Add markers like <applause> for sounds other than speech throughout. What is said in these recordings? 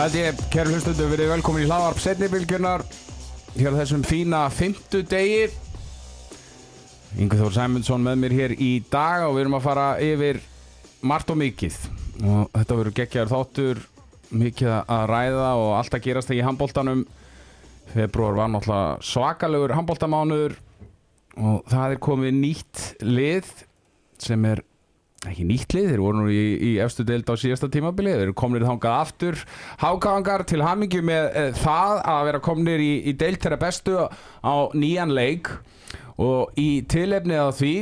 Það er ég, kæru hlustundu, verið velkomin í hlaðvarp setnibilgjunar Hér á þessum fína fymtu degi Yngvi Þór Sæmundsson með mér hér í dag og við erum að fara yfir margt og mikið. Og þetta verður geggjar þáttur mikið að ræða og allt að gerast þegar í handbóltanum februar var náttúrulega svakalegur handbóltamánuður og það er komið nýtt lið sem er ekki nýtt lið, þeir voru nú í, í efstu deild á síðasta tímabili, þeir eru komnir þangað aftur, hákáðangar til hamingju með e, það að vera komnir í, í deild þeirra bestu á nýjan leik. Og í tilefnið af því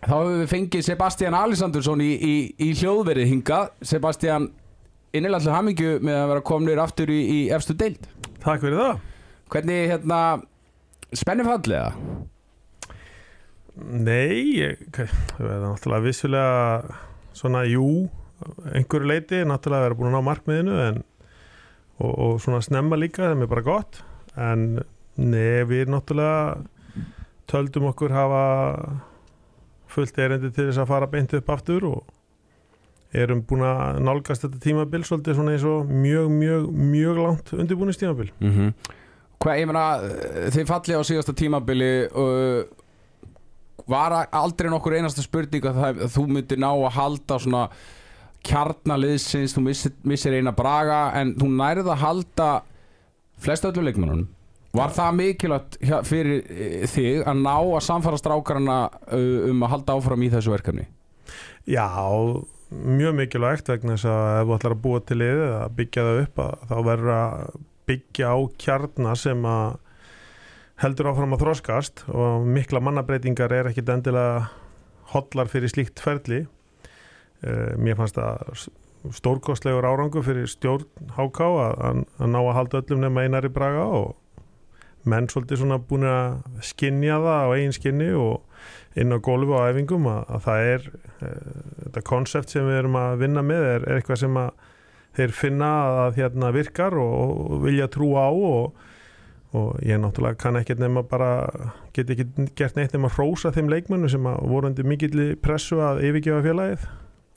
þá hefur við fengið Sebastian Alessandursson í, í, í hljóðverið hinga Sebastian, innilega til hamingju með að vera komnir aftur í efstu deild. Takk fyrir það. Hvernig, hérna, spennifallega? Nei, ég, það er náttúrulega vissulega svona, jú, einhverju leiti náttúrulega að vera búin að ná markmiðinu en, og, og svona snemma líka það er bara gott en nei, við náttúrulega töldum okkur hafa fullt erindi til þess að fara beint upp aftur og erum búin að nálgast þetta tímabil svolítið svona eins og mjög, mjög, mjög langt undirbúinist tímabil mm -hmm. Hvað, ég meina, þið falli á síðasta tímabili og var aldrei nokkur einasta spurning að, það, að þú myndir ná að halda svona kjarnaliðsins, þú missir, missir eina braga en þú nærið að halda flest öllu leikmennunum var það mikilvægt fyrir eh, þig að ná að samfara strákarna um að halda áfram í þessu verkefni? Já, mjög mikilvægt vegna þess að ef þú ætlar að búa til liðið að byggja það upp að þá verður að byggja á kjarnar sem að heldur áfram að þróskast og mikla mannabreitingar er ekkit endilega hodlar fyrir slíkt ferli. Uh, mér fannst það stórkostlegur árangu fyrir stjórn HK að, ná að halda öllum nema einari braga og menn svolítið svona búin að skinja það á eigin skinni og inn á gólfu á æfingum að, að það er uh, þetta konsept sem við erum að vinna með er, er eitthvað sem að þeir finna að hérna virkar og, og vilja trúa á og og ég náttúrulega kann ekkert nema bara get ekki gert neitt nema að hrósa þeim leikmennu sem voru undir mikill pressu að yfirgefa félagið.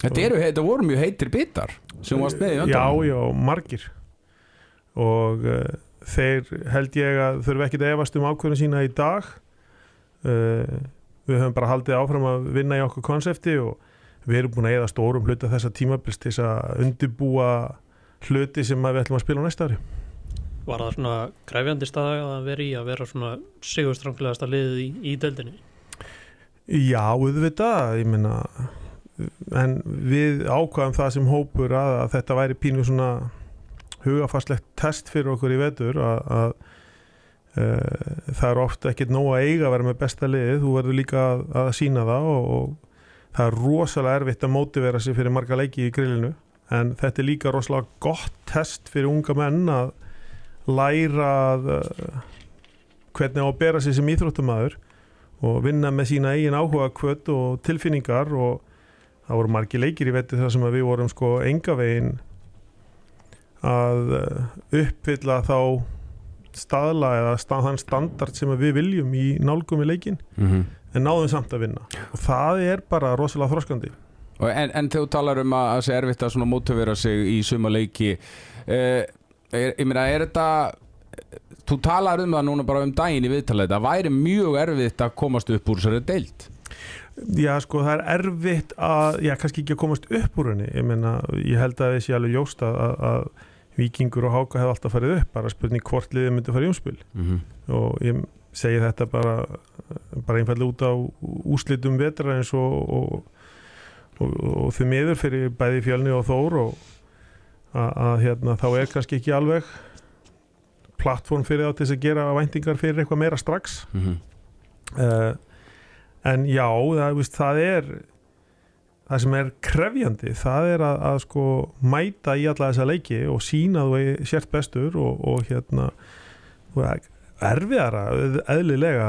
Þetta, eru, þetta voru mjög heitir bitar sem varst með í öndan Já, já, margir. Og uh, þeir held ég að þurfu ekkit að efast um ákveðinu sína í dag. Uh, við höfum bara haldið áfram að vinna í okkur konsepti og við erum búin að eða stórum hluta þessa tímabils til að undibúa hluti sem við ætlum að spila á næsta ári Var það svona græfjandi stað að vera í að vera svona sigurstranglegasta liðið í, í deldinni? Já, auðvitað, ég minna en við ákvaðum það sem hópur að, að þetta væri pínu svona hugafastlegt test fyrir okkur í vetur að, að e, það er ofta ekkit nóg að eiga að vera með besta liðið, þú verður líka að, að sína það og, og það er rosalega erfitt að mótivera sig fyrir marga leiki í grillinu en þetta er líka rosalega gott test fyrir unga menn að læra uh, hvernig á að bera sér sem íþróttumæður og vinna með sína eigin áhuga kvöld og tilfinningar og það voru margi leikir í vetti þar sem við vorum sko engavegin að uh, uppfylla þá staðla eða stað, þann standard sem við viljum í nálgum í leikin mm -hmm. en náðum samt að vinna. Og það er bara rosalega þróskandi En, en þú talar um að það sé erfitt að mótivera sig í suma leiki eh, er, ég meina, er þetta þú talar um það núna bara um daginn í viðtalið, það væri mjög erfitt að komast upp úr þessari deilt Já, sko, það er erfitt að, já, kannski ekki að komast upp úr henni. Ég meina, ég held að þessi alveg jóst að, að vikingur og háka hefði alltaf farið upp, bara spurning hvort liðið myndi að fara í umspil. Mm -hmm. og ég segi þetta bara bara einfallega út á úslitum vetra eins og og, og, og þau miður fyrir bæði fjölni og þór og að hérna, þá er kannski ekki alveg plattform fyrir þá til að gera væntingar fyrir eitthvað meira strax mm -hmm. uh, en já það, víst, það er það sem er krefjandi það er að, að sko mæta í alla þessa leiki og sína þú sért bestur og, og hérna erfiðara eðlilega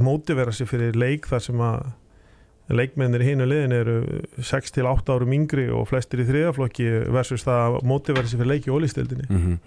mótivera sér fyrir leik þar sem að leikmennir hínu liðin eru 6-8 árum yngri og flestir í þriðaflokki versus það að mótiverði sér fyrir leiki og ólistildinni mm -hmm.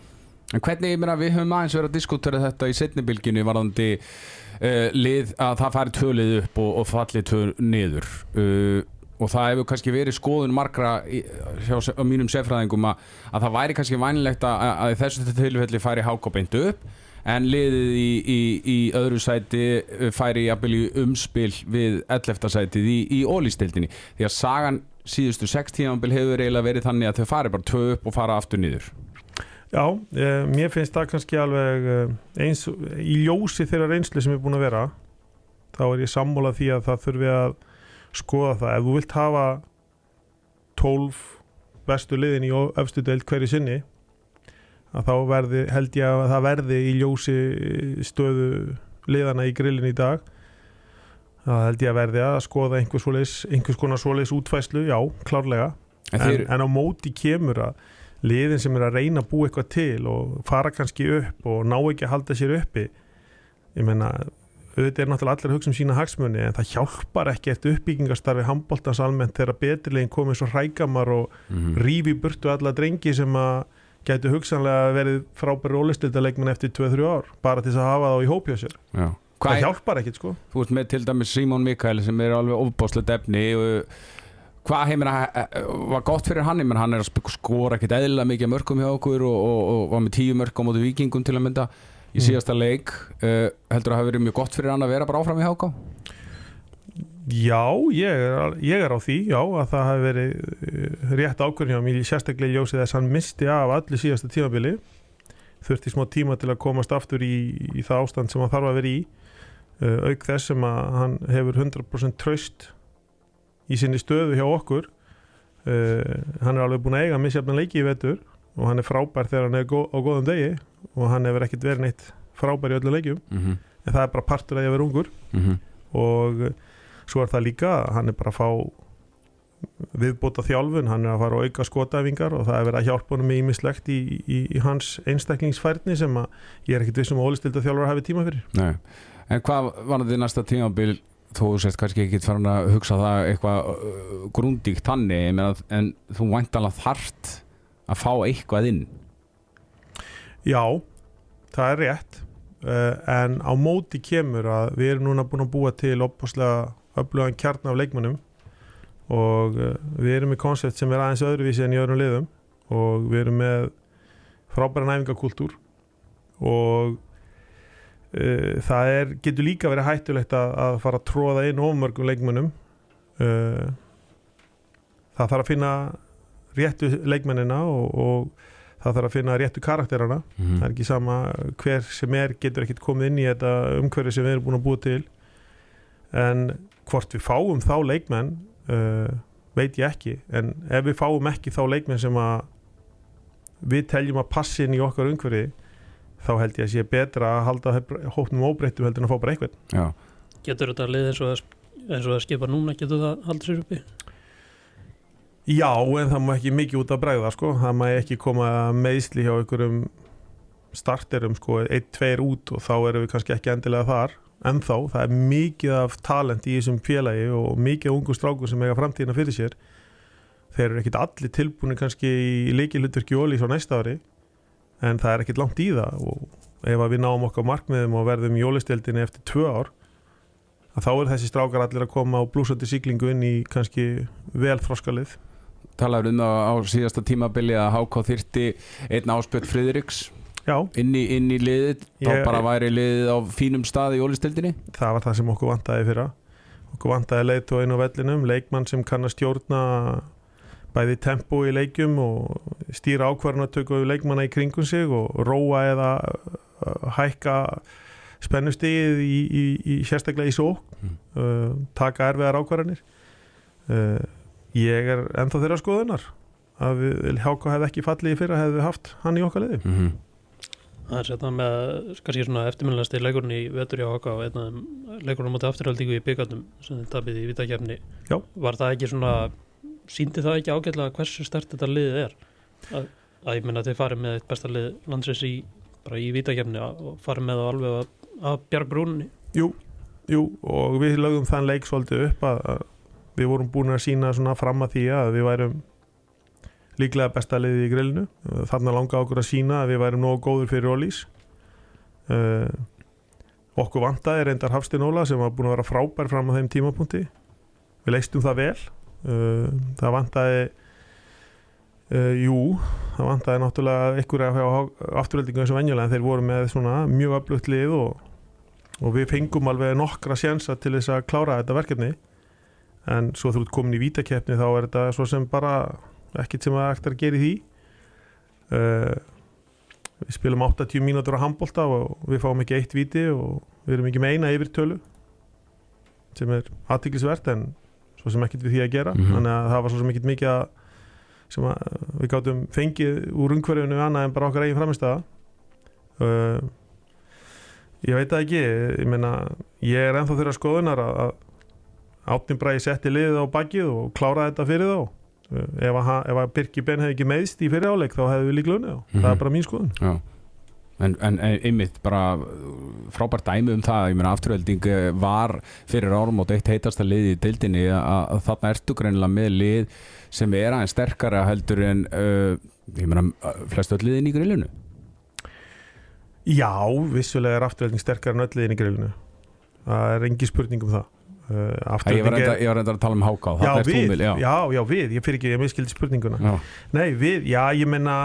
En hvernig, ég meina, við höfum aðeins verið að diskutera þetta í setnibilginu varðandi uh, lið að það fari tvölið upp og, og fallið tvö niður. Uh, og það hefur kannski verið skoðun margra í, hjá mínum sefræðingum að, að það væri kannski vænilegt að, að þessu tilfelli færi háká beint upp en liðið í, í, í öðru sæti uh, færi jafnvel í umspil við 11. sætið í, í ólistildinni því að sagan síðustu 6 tímanbil hefur eiginlega verið þannig að þau fari bara tvö upp og fara aftur niður Já, eh, mér finnst það kannski alveg eh, eins í ljósi þeirra reynslu sem er búin að vera þá er ég sammólað því að það þurfi að skoða það ef þú vilt hafa 12 bestu liðin í öfstu deild hverju sinni að þá verði, held ég að það verði í ljósi stöðu liðana í grillin í dag. Það held ég að verði að skoða einhvers, svoleiðis, einhvers konar svoleiðis útfæslu, já, klárlega. En en, en á móti kemur að liðin sem er að reyna að búa eitthvað til og fara kannski upp og ná ekki að halda sér uppi ég meina, auðvitað er náttúrulega allir að hugsa um sína hagsmunni en það hjálpar ekki eftir uppbyggingastarfi handbóltans almennt þegar beturlegin komið svo hrækamar og mm rífi burtu alla drengi sem að gætu hugsanlega verið frábæri ólistildaleikmenn eftir 2-3 ár bara til þess að hafa þá í hópjá sér. Já. það hjálpar ekkit sko. Þú ert með til dæmis Simon Mikael sem er alveg ofbáslega efni og hvað heimir að var gott fyrir hann, menn hann er að skora ekkit eðlilega mikið mörgum hjá okkur og, og, og var með tíu mörg á móti vikingum til að mynda í Mm. síðasta leik. Uh, heldur að hafa verið mjög gott fyrir hann að vera bara áfram í háká Já, ég er, ég er á því, já, að það hafi verið eh, rétt ákvörðin hjá mér, sérstaklega í ljósið þess að hann misti af allir síðasta tímabili, þurfti smá tíma til að komast aftur í, í það ástand sem hann þarf að vera í, uh, auk þess sem að hann hefur 100% tröst í sinni stöðu hjá okkur, uh, hann er alveg búin að eiga misjafna leiki í vetur og hann er frábær þegar hann er gó á góðum degi og hann hefur ekkert verið neitt frábær í öllu leikjum, mm -hmm. en það er bara partur að ég vera ungur. Og svo er það líka að hann er bara að fá viðbóta þjálfun, hann er að fara á auka skotæfingar og það er verið að hjálpa honum með ímislegt í, í, í hans einstaklingsfærni sem að ég er ekkit vissum að ólistilda þjálfur hafi tíma fyrir. Nei. En hvað var þetta næsta tímabil þú sést kannski ekki farin að hugsa það eitthvað uh, grúndíkt meina, en þú væntalega þart að fá eitthvað inn Já, það er rétt uh, en á móti kemur að við erum núna búin að búa til opaslega öflugan kjarn af leikmönnum og uh, við erum með koncept sem er aðeins öðruvísi en í öðrum liðum og við erum með frábæra næfingakultúr og uh, það er, getur líka verið hættulegt að, að fara að tróða inn ofmörgum leikmönnum uh, það þarf að finna réttu leikmennina og, og það þarf að finna réttu karakterana. Mm það er ekki sama hver sem er getur ekkert komið inn í þetta umhverfi sem við erum búin að búa til. En hvort við fáum þá leikmenn uh, veit ég ekki en ef við fáum ekki þá leikmenn sem að við teljum að passi inn í okkar umhverfi þá held ég að sé betra að halda hópnum óbreyttum heldur en að fá bara eitthvað Já, Getur þetta lið eins og það, eins og það skipa núna, getur það haldið sér uppi? Já, en það má ekki mikið út að bregða sko. það má ekki koma meðsli hjá einhverjum starterum sko, eitt, tveir út og þá erum við kannski ekki endilega þar en þá, það er mikið af talent í þessum félagi og mikið ungu strákur sem eiga framtíðina fyrir sér. Þeir eru ekkit allir tilbúinu kannski í leikilutverki ólís á næsta ári en það er ekkit langt í það. Og ef við náum okkar markmiðum og verðum jólistildinni eftir tvö ár þá er þessi strákar allir að koma á blúsandi siglingu inn í kannski vel þroskalið talaður um það á síðasta tímabili að HK þyrti einn áspjöld Friðriks. Já, inn í, inn í liðið þá Ég- bara væri liðið á fínum stað í ólistildinni það var það sem okkur vantaði fyrra. Okkur vantaði leitt og einu á vellinum leikmann sem kann að stjórna bæði tempo í leikjum og stýra ákvarðan að tökja leikmanna í kringum sig og róa eða uh, hækka spennustigið í, í, í sérstaklega í sók Mm. uh, taka erfiðar ákvarðanir. Uh, ég er ennþá þeirra skoðunar að við Háka hefði ekki fallið í fyrra hefði við haft hann í okkar liði. Mm -hmm. Það er setna með, kannski svona eftirminnilegasti leikurinn í vetur hjá Haka og einna leikurinn á móti afturhaldíku í byggarnum sem þið tapið í vitakefni. Var það ekki svona, síndi það ekki ágætlega hversu stert þetta liðið er? Að, að ég menna að þið farið með eitt besta lið landsins í, bara í vitakefni og farið með það alveg að, að bjargbrúninni Jú, jú og við lögum þann leik svolítið upp að, að við vorum búin að sína svona fram að því að við værum líklega besta liðið í grillinu. Þarna langa okkur að sína að við værum nógu góður fyrir Ólís uh, okkur vantaði reyndar Hafstein Óla sem var búin að vera frábær fram á þeim tímapunkti. Við leistum það vel. Uh, það vantaði uh, jú það vantaði náttúrulega einhverja afturöldingu eins og venjulega en þeir voru með svona mjög öflugt lið og, og við fengum alveg nokkra sjensa til þess að klára þetta verkefni. En svo ert komin í vítakeppni þá er þetta svo sem bara ekkert sem að eftir að gera í því. Uh, við spilum 80 mínútur á handbólta og við fáum ekki eitt víti og við erum ekki með eina yfirtölu sem er aðtiklisvert en svo sem ekkert við því að gera. Mhm. þannig að það var svo sem ekkert mikið að sem að við gátum fengið úr umhverfinu annað en bara okkar eigin framistæða uh, ég veit það ekki ég meina, ég er ennþá þeirra skoðunar að, Átni Bræði setti liðið á bakið og kláraði þetta fyrir þá ef að, að Birki Ben hefði ekki meðst í fyrir áleik þá hefði við líka unnið þá, það Mhm. er bara mín skoðun. Já. En, en einmitt bara uh, frábært dæmi um það. Ég meina afturölding eh, var fyrir árum og eitt heitasta lið í deildinni. Að, þarna ertu greinilega með lið sem er aðeins sterkara heldur en uh, ég meina uh, flestu öll liðin í grillinu. Já, vissulega er afturölding sterkar en öll liðin í grillinu. Það er engi spurning um það. uh, Æ, ég, var afturölding reynda, er ég var reynda að tala um háká Já, já. já, já, við, ég fyrir ekki, ég miskildi spurninguna. Já. Nei, við, já, ég menna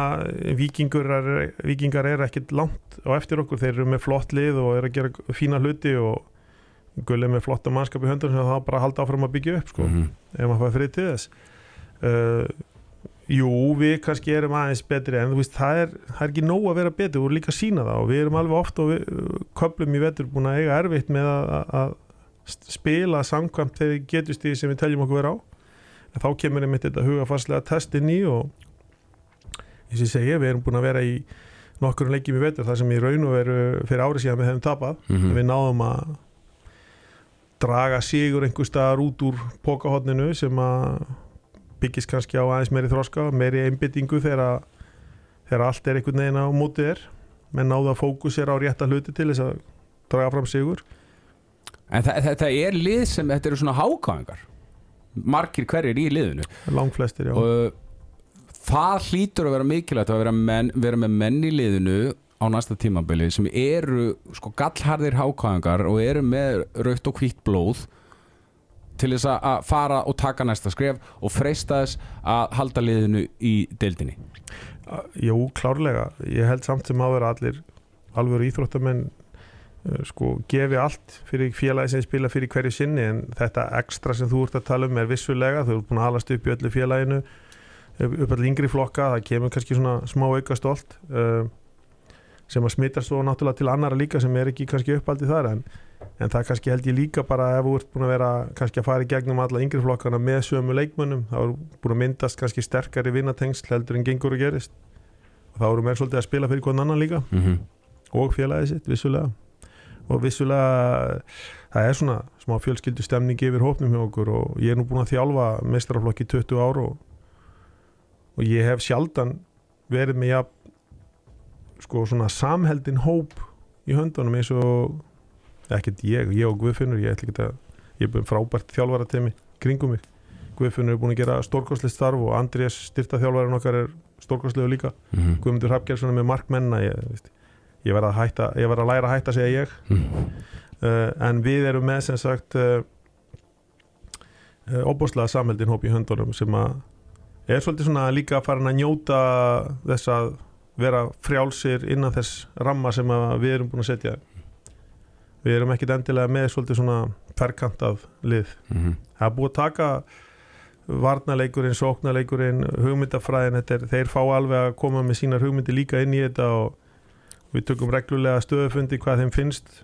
vikingur er, vikingar er ekkit langt á eftir okkur, þeir eru með flott lið og eru að gera fína hluti og gulli með flotta mannskap í höndun sem það bara halda áfram að byggja upp, sko Mhm. ef maður fær frið til þess. Uh, Jú, við kannski erum aðeins betri en þú veist, það er, það er ekki nóg að vera betri, við erum líka að sína það og við erum alveg oft og við, köplum í vetur búin að eiga erfitt með að, að- að spila samkvæmt þegar getustíði sem við teljum okkur vera á. En þá kemur einmitt þetta hugafarslega test inn í og eins og ég segi, við erum búin að vera í nokkur leikjum í vetur þar sem í raun og veru fyrir árið síðan við hefum tapað Mhm. við náðum að draga sigur einhver staðar út úr pókahotninu sem að byggist kannski á aðeins meiri þroska meiri einbyttingu þegar, þegar allt er einhvern veginn á mótið er menn náðu að fókusera á rétta hluti til þess að draga fram sigur En þa- þetta er lið sem, þetta eru svona hákáingar. Margir hverjir í liðinu. Langflestir, já. Og uh, það hlýtur að vera mikilvægt að vera, menn, vera með menn í liðinu á næsta tímabili sem eru sko gallharðir hákáðingar og eru með raukt og hvítt blóð til þess að- fara og taka næsta skref og freista þess að halda liðinu í deildinni. Jú, klárlega, ég held samt sem að vera allir alvöru íþróttamenn sko, gefi allt fyrir félagi sem spila fyrir hverju sinni en þetta ekstra sem þú ert að tala um er vissulega, þú ert búin að halast upp í öllu félaginu upp allir yngri flokka það kemur kannski svona smá auka stolt uh, sem að smittast svo náttúrulega til annara líka sem er ekki kannski uppaldið þar en, en það kannski held ég líka bara ef þú ert búin að vera kannski að fara í gegnum alla yngri flokkana með sömu leikmönnum þá er búin að myndast kannski sterkari vinnatengsl heldur en gengur og gerist. Og þá eru mér svolítið að spila fyrir hvern annan líka. Mm -hmm. og félagið sitt vissulega og vissulega það er svona smá fjölskyldu stemning yfir hópnum hjá okkur og ég er nú búin að þjálfa mestrarflokki í 20 ár og, og ég hef sjaldan verið með ja, sko svona samheldin hóp í höndunum eins og ekkert ég, ég og Guðfinnur ég að, ég er búin frábært þjálfara temi kringum mig. Guðfinnur er búin að gera stórkostlegt starf og Andrés styrta þjálfarinn okkar er stórkostlegu líka. Mm -hmm. Guðmundur Hrafgjörnsson er með markmenna ég, veist, ég verð að, hætta, ég verð að læra að hætta segja ég. Uh, en við erum með sem sagt uh, uh, opbúslega samheldin hóp í höndunum sem að er svolítið svona líka farin að njóta þess að vera frjálsir innan þess ramma sem að við erum búin að setja. Við erum ekkit endilega með svolítið svona ferkantað lið. Mhm. það er búið að taka varnaleikurinn, sóknaleikurinn hugmyndafræðin, þetta er, þeir fá alveg að koma með sínar hugmyndi líka inn í þetta og við tökum reglulega stöðufundi hvað þeim finnst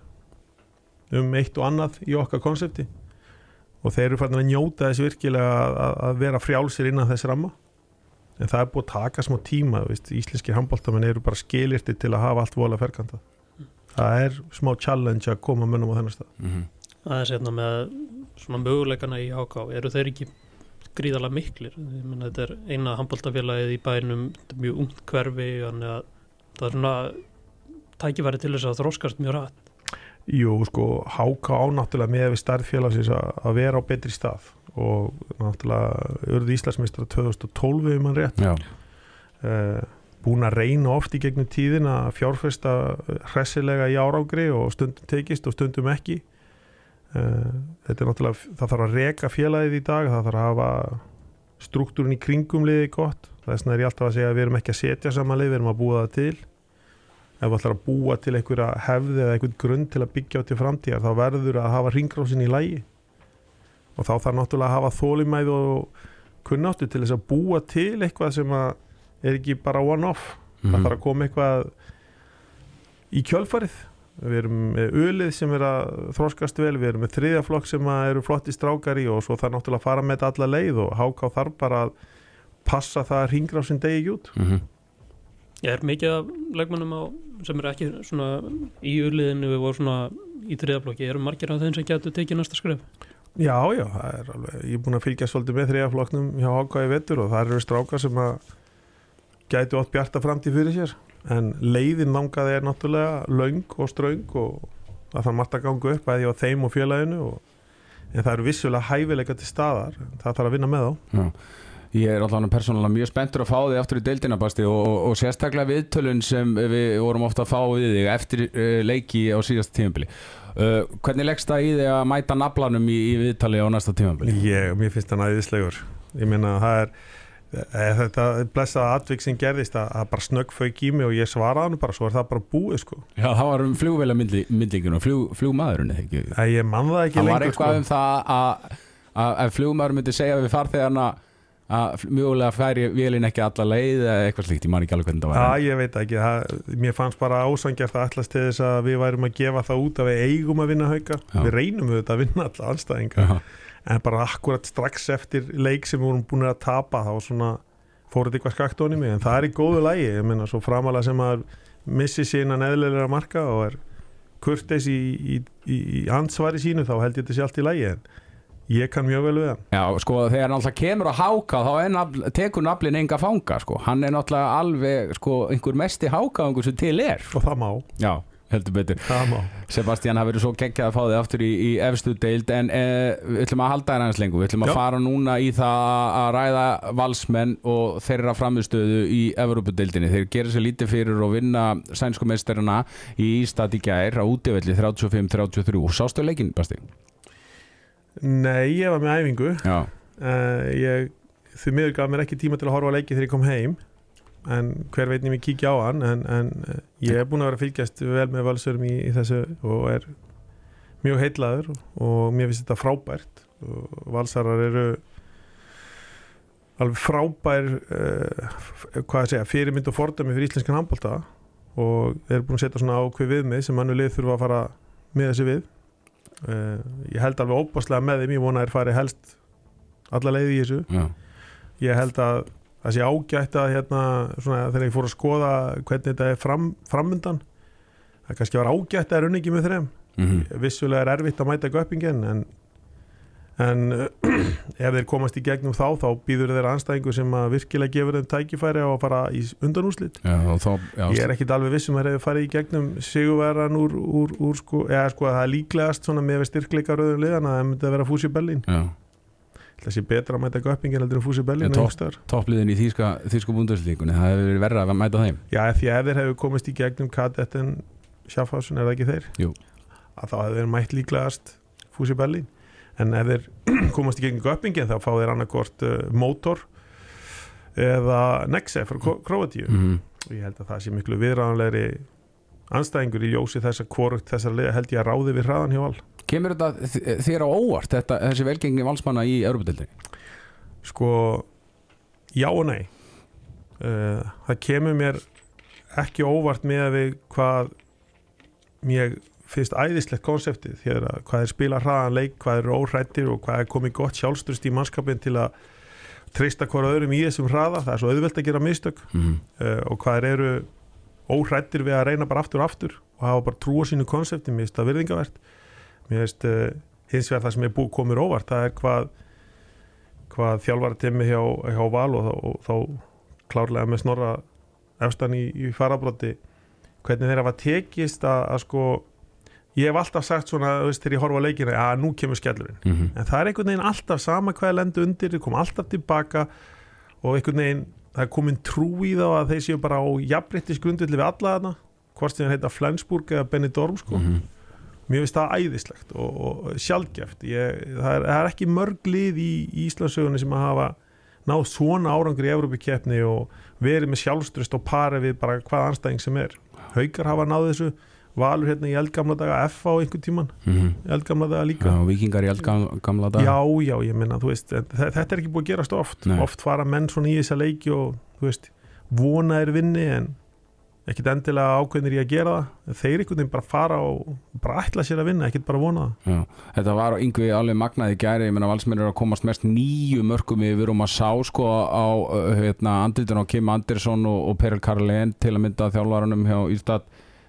um eitt og annað í okkar konsepti. Og þeir eru farin að njóta þess virkilega að, að- að vera frjálsir innan þess ramma. En það er búið að taka smá tíma veist, íslenskir handbóltamenn eru bara skilirti til að hafa allt vola ferkanta það er smá challenge að koma mönnum á þennan stað. Mhm. aðeins hérna með svona möguleikana í HK eru þeir ekki gríðalega miklir? Ég meina þetta er eina handbóltafélagið í bænum er mjög ungt hverfi þannig að það er svona tækifæri til þess að þróskast mjög rætt Jú, sko, háka á náttúrulega með við starffélagsins að að vera á betri stað og náttúrulega urðu Íslandsmeistra 2012 ef mann rétt. Já, uh, búin að reyna oft í gegnum tíðin að fjárfesta hressilega í árágri og stundum tekist og stundum ekki. Uh, þetta er náttúrulega það þarf að reka félagið í dag það þarf að hafa struktúrin í kringum liði gott. Þess vegna er ég alltaf að segja að við erum ekki að setja saman lið, við erum að búa það til ef við ætlar að búa til einhverja hefði eða einhvern grunn til að byggja á til framtíðar þá verður að hafa ringrásin í lægi og þá þarf náttúrulega að hafa þólimæð og kunnáttu til þess að búa til eitthvað sem að er ekki bara one-off Mhm. það þarf að koma eitthvað í kjölfarið við erum með ölið sem er að þroskast vel, við erum með þriðjaflokk sem að eru flotti strákar í og svo þarf náttúrulega að fara með þetta alla leið og háká þarf bara að passa það að ringra á sinn degi út Mhm. Ég er mikið af leikmannum á, sem er ekki svona í urliðinu við vorum svona í þriðaflokki, eru margir af þeim sem getur tekið næsta skref? Já, já, það er alveg, ég er búin að fylgja svolítið með þriðjaflokknum hjá háká í vettur og það eru strákar sem að gætu átt bjarta framtíð fyrir sér. En leiðin langaði er náttúrulega löng og ströng og það þarf margt að ganga upp bæði á þeim og félaginu og, en það eru vissulega hæfileika til staðar það þarf að vinna með þá. Já. Ég er allavega persónulega mjög spenntur að fá þig aftur í deildina Basti og, og, og sérstaklega viðtölun sem við vorum ofta að fá við þig eftir uh, leiki á síðasta tímabili uh, Hvernig leggst það í þig að mæta naflanum í, í viðtali á næsta tímabili? Ég, mér finnst það næðislegur ég meina það er e, þetta blessaða atvik sem gerðist að það bara snögg fauk í mig og ég svaraði hann bara svo er það bara búið sko Já, það var um flugvela myndlingin og flug, flugmaðurinn eða ekki ég man það ekki Það var lengur eitthvað sko. um það að, að ef flugmaður myndi segja við farþegarna að mjögulega færi vélinn ekki alla leið eða eitthvað slíkt, ég man ekki alveg hvernig það var Já, ég veit ekki, það, mér fannst bara ásangjart að allast til þess að við værum að gefa það út að við eigum að vinna hauka. Já. við reynum við þetta að vinna alla anstæðinga Já, en bara akkurat strax eftir leik sem við vorum búin að tapa þá svona fór þetta eitthvað skakt onni mig. En það er í góðu lægi, ég meina svo framalega sem að missi sína neðlega marka og er kurteis í, í, í, í ansvari sínu þá held ég þetta sé allt í lægi en ég kann mjög vel við hann Já, sko, þegar hann alltaf kemur að háka þá nafl, tekur naflin enga fanga sko. hann er náttúrulega alveg sko, einhver mesti hákaðungur sem til er og það má, Já, heldur betur. Það má. Sebastian, það verður svo geggjað að fá þig aftur í, í efstu deild en eh, við ætlum að halda þér aðeins lengur. Við ætlum að Já. fara núna í það að ræða valsmenn og þeirra framistöðu í Evropadeildinni þeir gera sér lítið fyrir og vinna sænsku meistarina í Ístad í gær á útivelli 35-33 Sástu leikinn, Basti? Nei, ég var með æfingu. Uh, ég, því miður gaf mér ekki tíma til að horfa á leiki þegar ég kom heim. En hver veit nefnir kíkja á hann en, en eh, ég er búin að vera að fylgjast vel með valsurum í, í þessu og er mjög heitlaður og mér finnst þetta frábært. Og valsarar eru alveg frábær uh, hvað að segja, fyrirmynd og fordæmi fyrir íslenskan handbólta og eru búin að setja svona ákveð viðmið sem mannu lið þurfa að fara með þessi við uh, ég held alveg óbáslega með þeim, ég vona að þeir fari helst alla leið í þessu. Já, ég held að það sé ágætt að hérna, svona, þegar ég fór að skoða hvernig þetta er fram, framundan það kannski var ágætt að er unni ekki með þreim mm vissulega er erfitt að mæta göppingen en, en <clears throat> ef þeir komast í gegnum þá þá býður þeir anstæðingu sem að virkilega gefur þeim tækifæri á að fara í undanúslit ég er ekkit alveg vissum að þeir farið í gegnum sigurverðan úr, úr, úr sko, eða sko að það er líklegast með styrkleika rauðum liðan að það myndi að vera fúsi Berlín. Já, það sé betra að mæta göppingen heldur en og topp- einhverstaðar. toppliðin í þýska, þýsku búndurslíkunni það hefur verið verra að mæta þeim. Já, því ef þeir hefur komist í gegnum kadetten Schaffhausen, er það ekki þeir? Að þá hefur þeir mætt líklegast Fúsi Berlín en ef þeir <clears throat> komast í gegnum göppingin þá fá þeir annarkort uh, mótor eða Nexe frá Króatíu. Mm og ég held að það sé miklu viðræðanlegri anstæðingur í ljósi þess að hvort þessar liða held ég að ráði við hraðan hjá all Kemur þetta þér á óvart þetta, þessi velgengi valsmanna í Evropadeildinni? sko já og nei. Uh, það kemur mér ekki óvart með að við hvað mér finnst æðislegt konseptið hér að hvað er spila hraðan leik, hvað eru óhrættir og hvað er komið gott sjálfstrust í mannskapin til að treysta hvora öðrum í þessum hraða, það er svo auðvelt að gera mistök Mm uh, og hvað eru óhrættir við að reyna bara aftur og aftur og hafa bara trú á sínu konsepti, mér finnst það virðingavert mér finnst uh, hins vegar það sem er búið komir óvart, það er hvað hvað þjálfara timmi hjá, hjá Val og, þá- og þá klárlega með snorra efstan í, í farabróti hvernig þeir hafa tekist að, að sko ég hef alltaf sagt svona, þú veist, þegar ég horfa á leikina að nú kemur skellurinn -hmm. en það er einhvern veginn alltaf sama hvað er lendu undir þeir koma alltaf tilbaka og einhvern veginn það er komin trú í þá að þeir séu bara á jafnbryttis grundvilli við alla þarna hvort sem þeir heita Flensburg eða Benidorm sko. Mhm. mér finnst það æðislegt og, og sjálfgeft ég, það, er, það er ekki mörg lið í, Íslandsögunni sem að hafa náð svona árangur í Európa-keppni og verið með sjálfströst og pari við bara hvað anstæðing sem er Haukar hafa náð þessu Valur hérna í eldgamla daga F á einhvern tíman mm eldgamla daga líka. Já, vikingar í eldgamla dag Já, já, ég minna, þú veist þe- þetta er ekki búið að gerast oft. Nei. oft fara menn svona í þessa leiki og þú veist, vona er vinni en ekkit endilega ákveðnir í að gera það. Þeir einhvern veginn bara fara og bara ætla sér að vinna, ekkit bara vona það. Já, þetta var yngvi alveg magnaði gæri, ég meina valsmenn eru að komast mest nýju mörgum yfir og maður sá sko á hérna, andritin á Kim Andersson og, og Peril Karlen til að mynda þjálfarunum hjá Ístad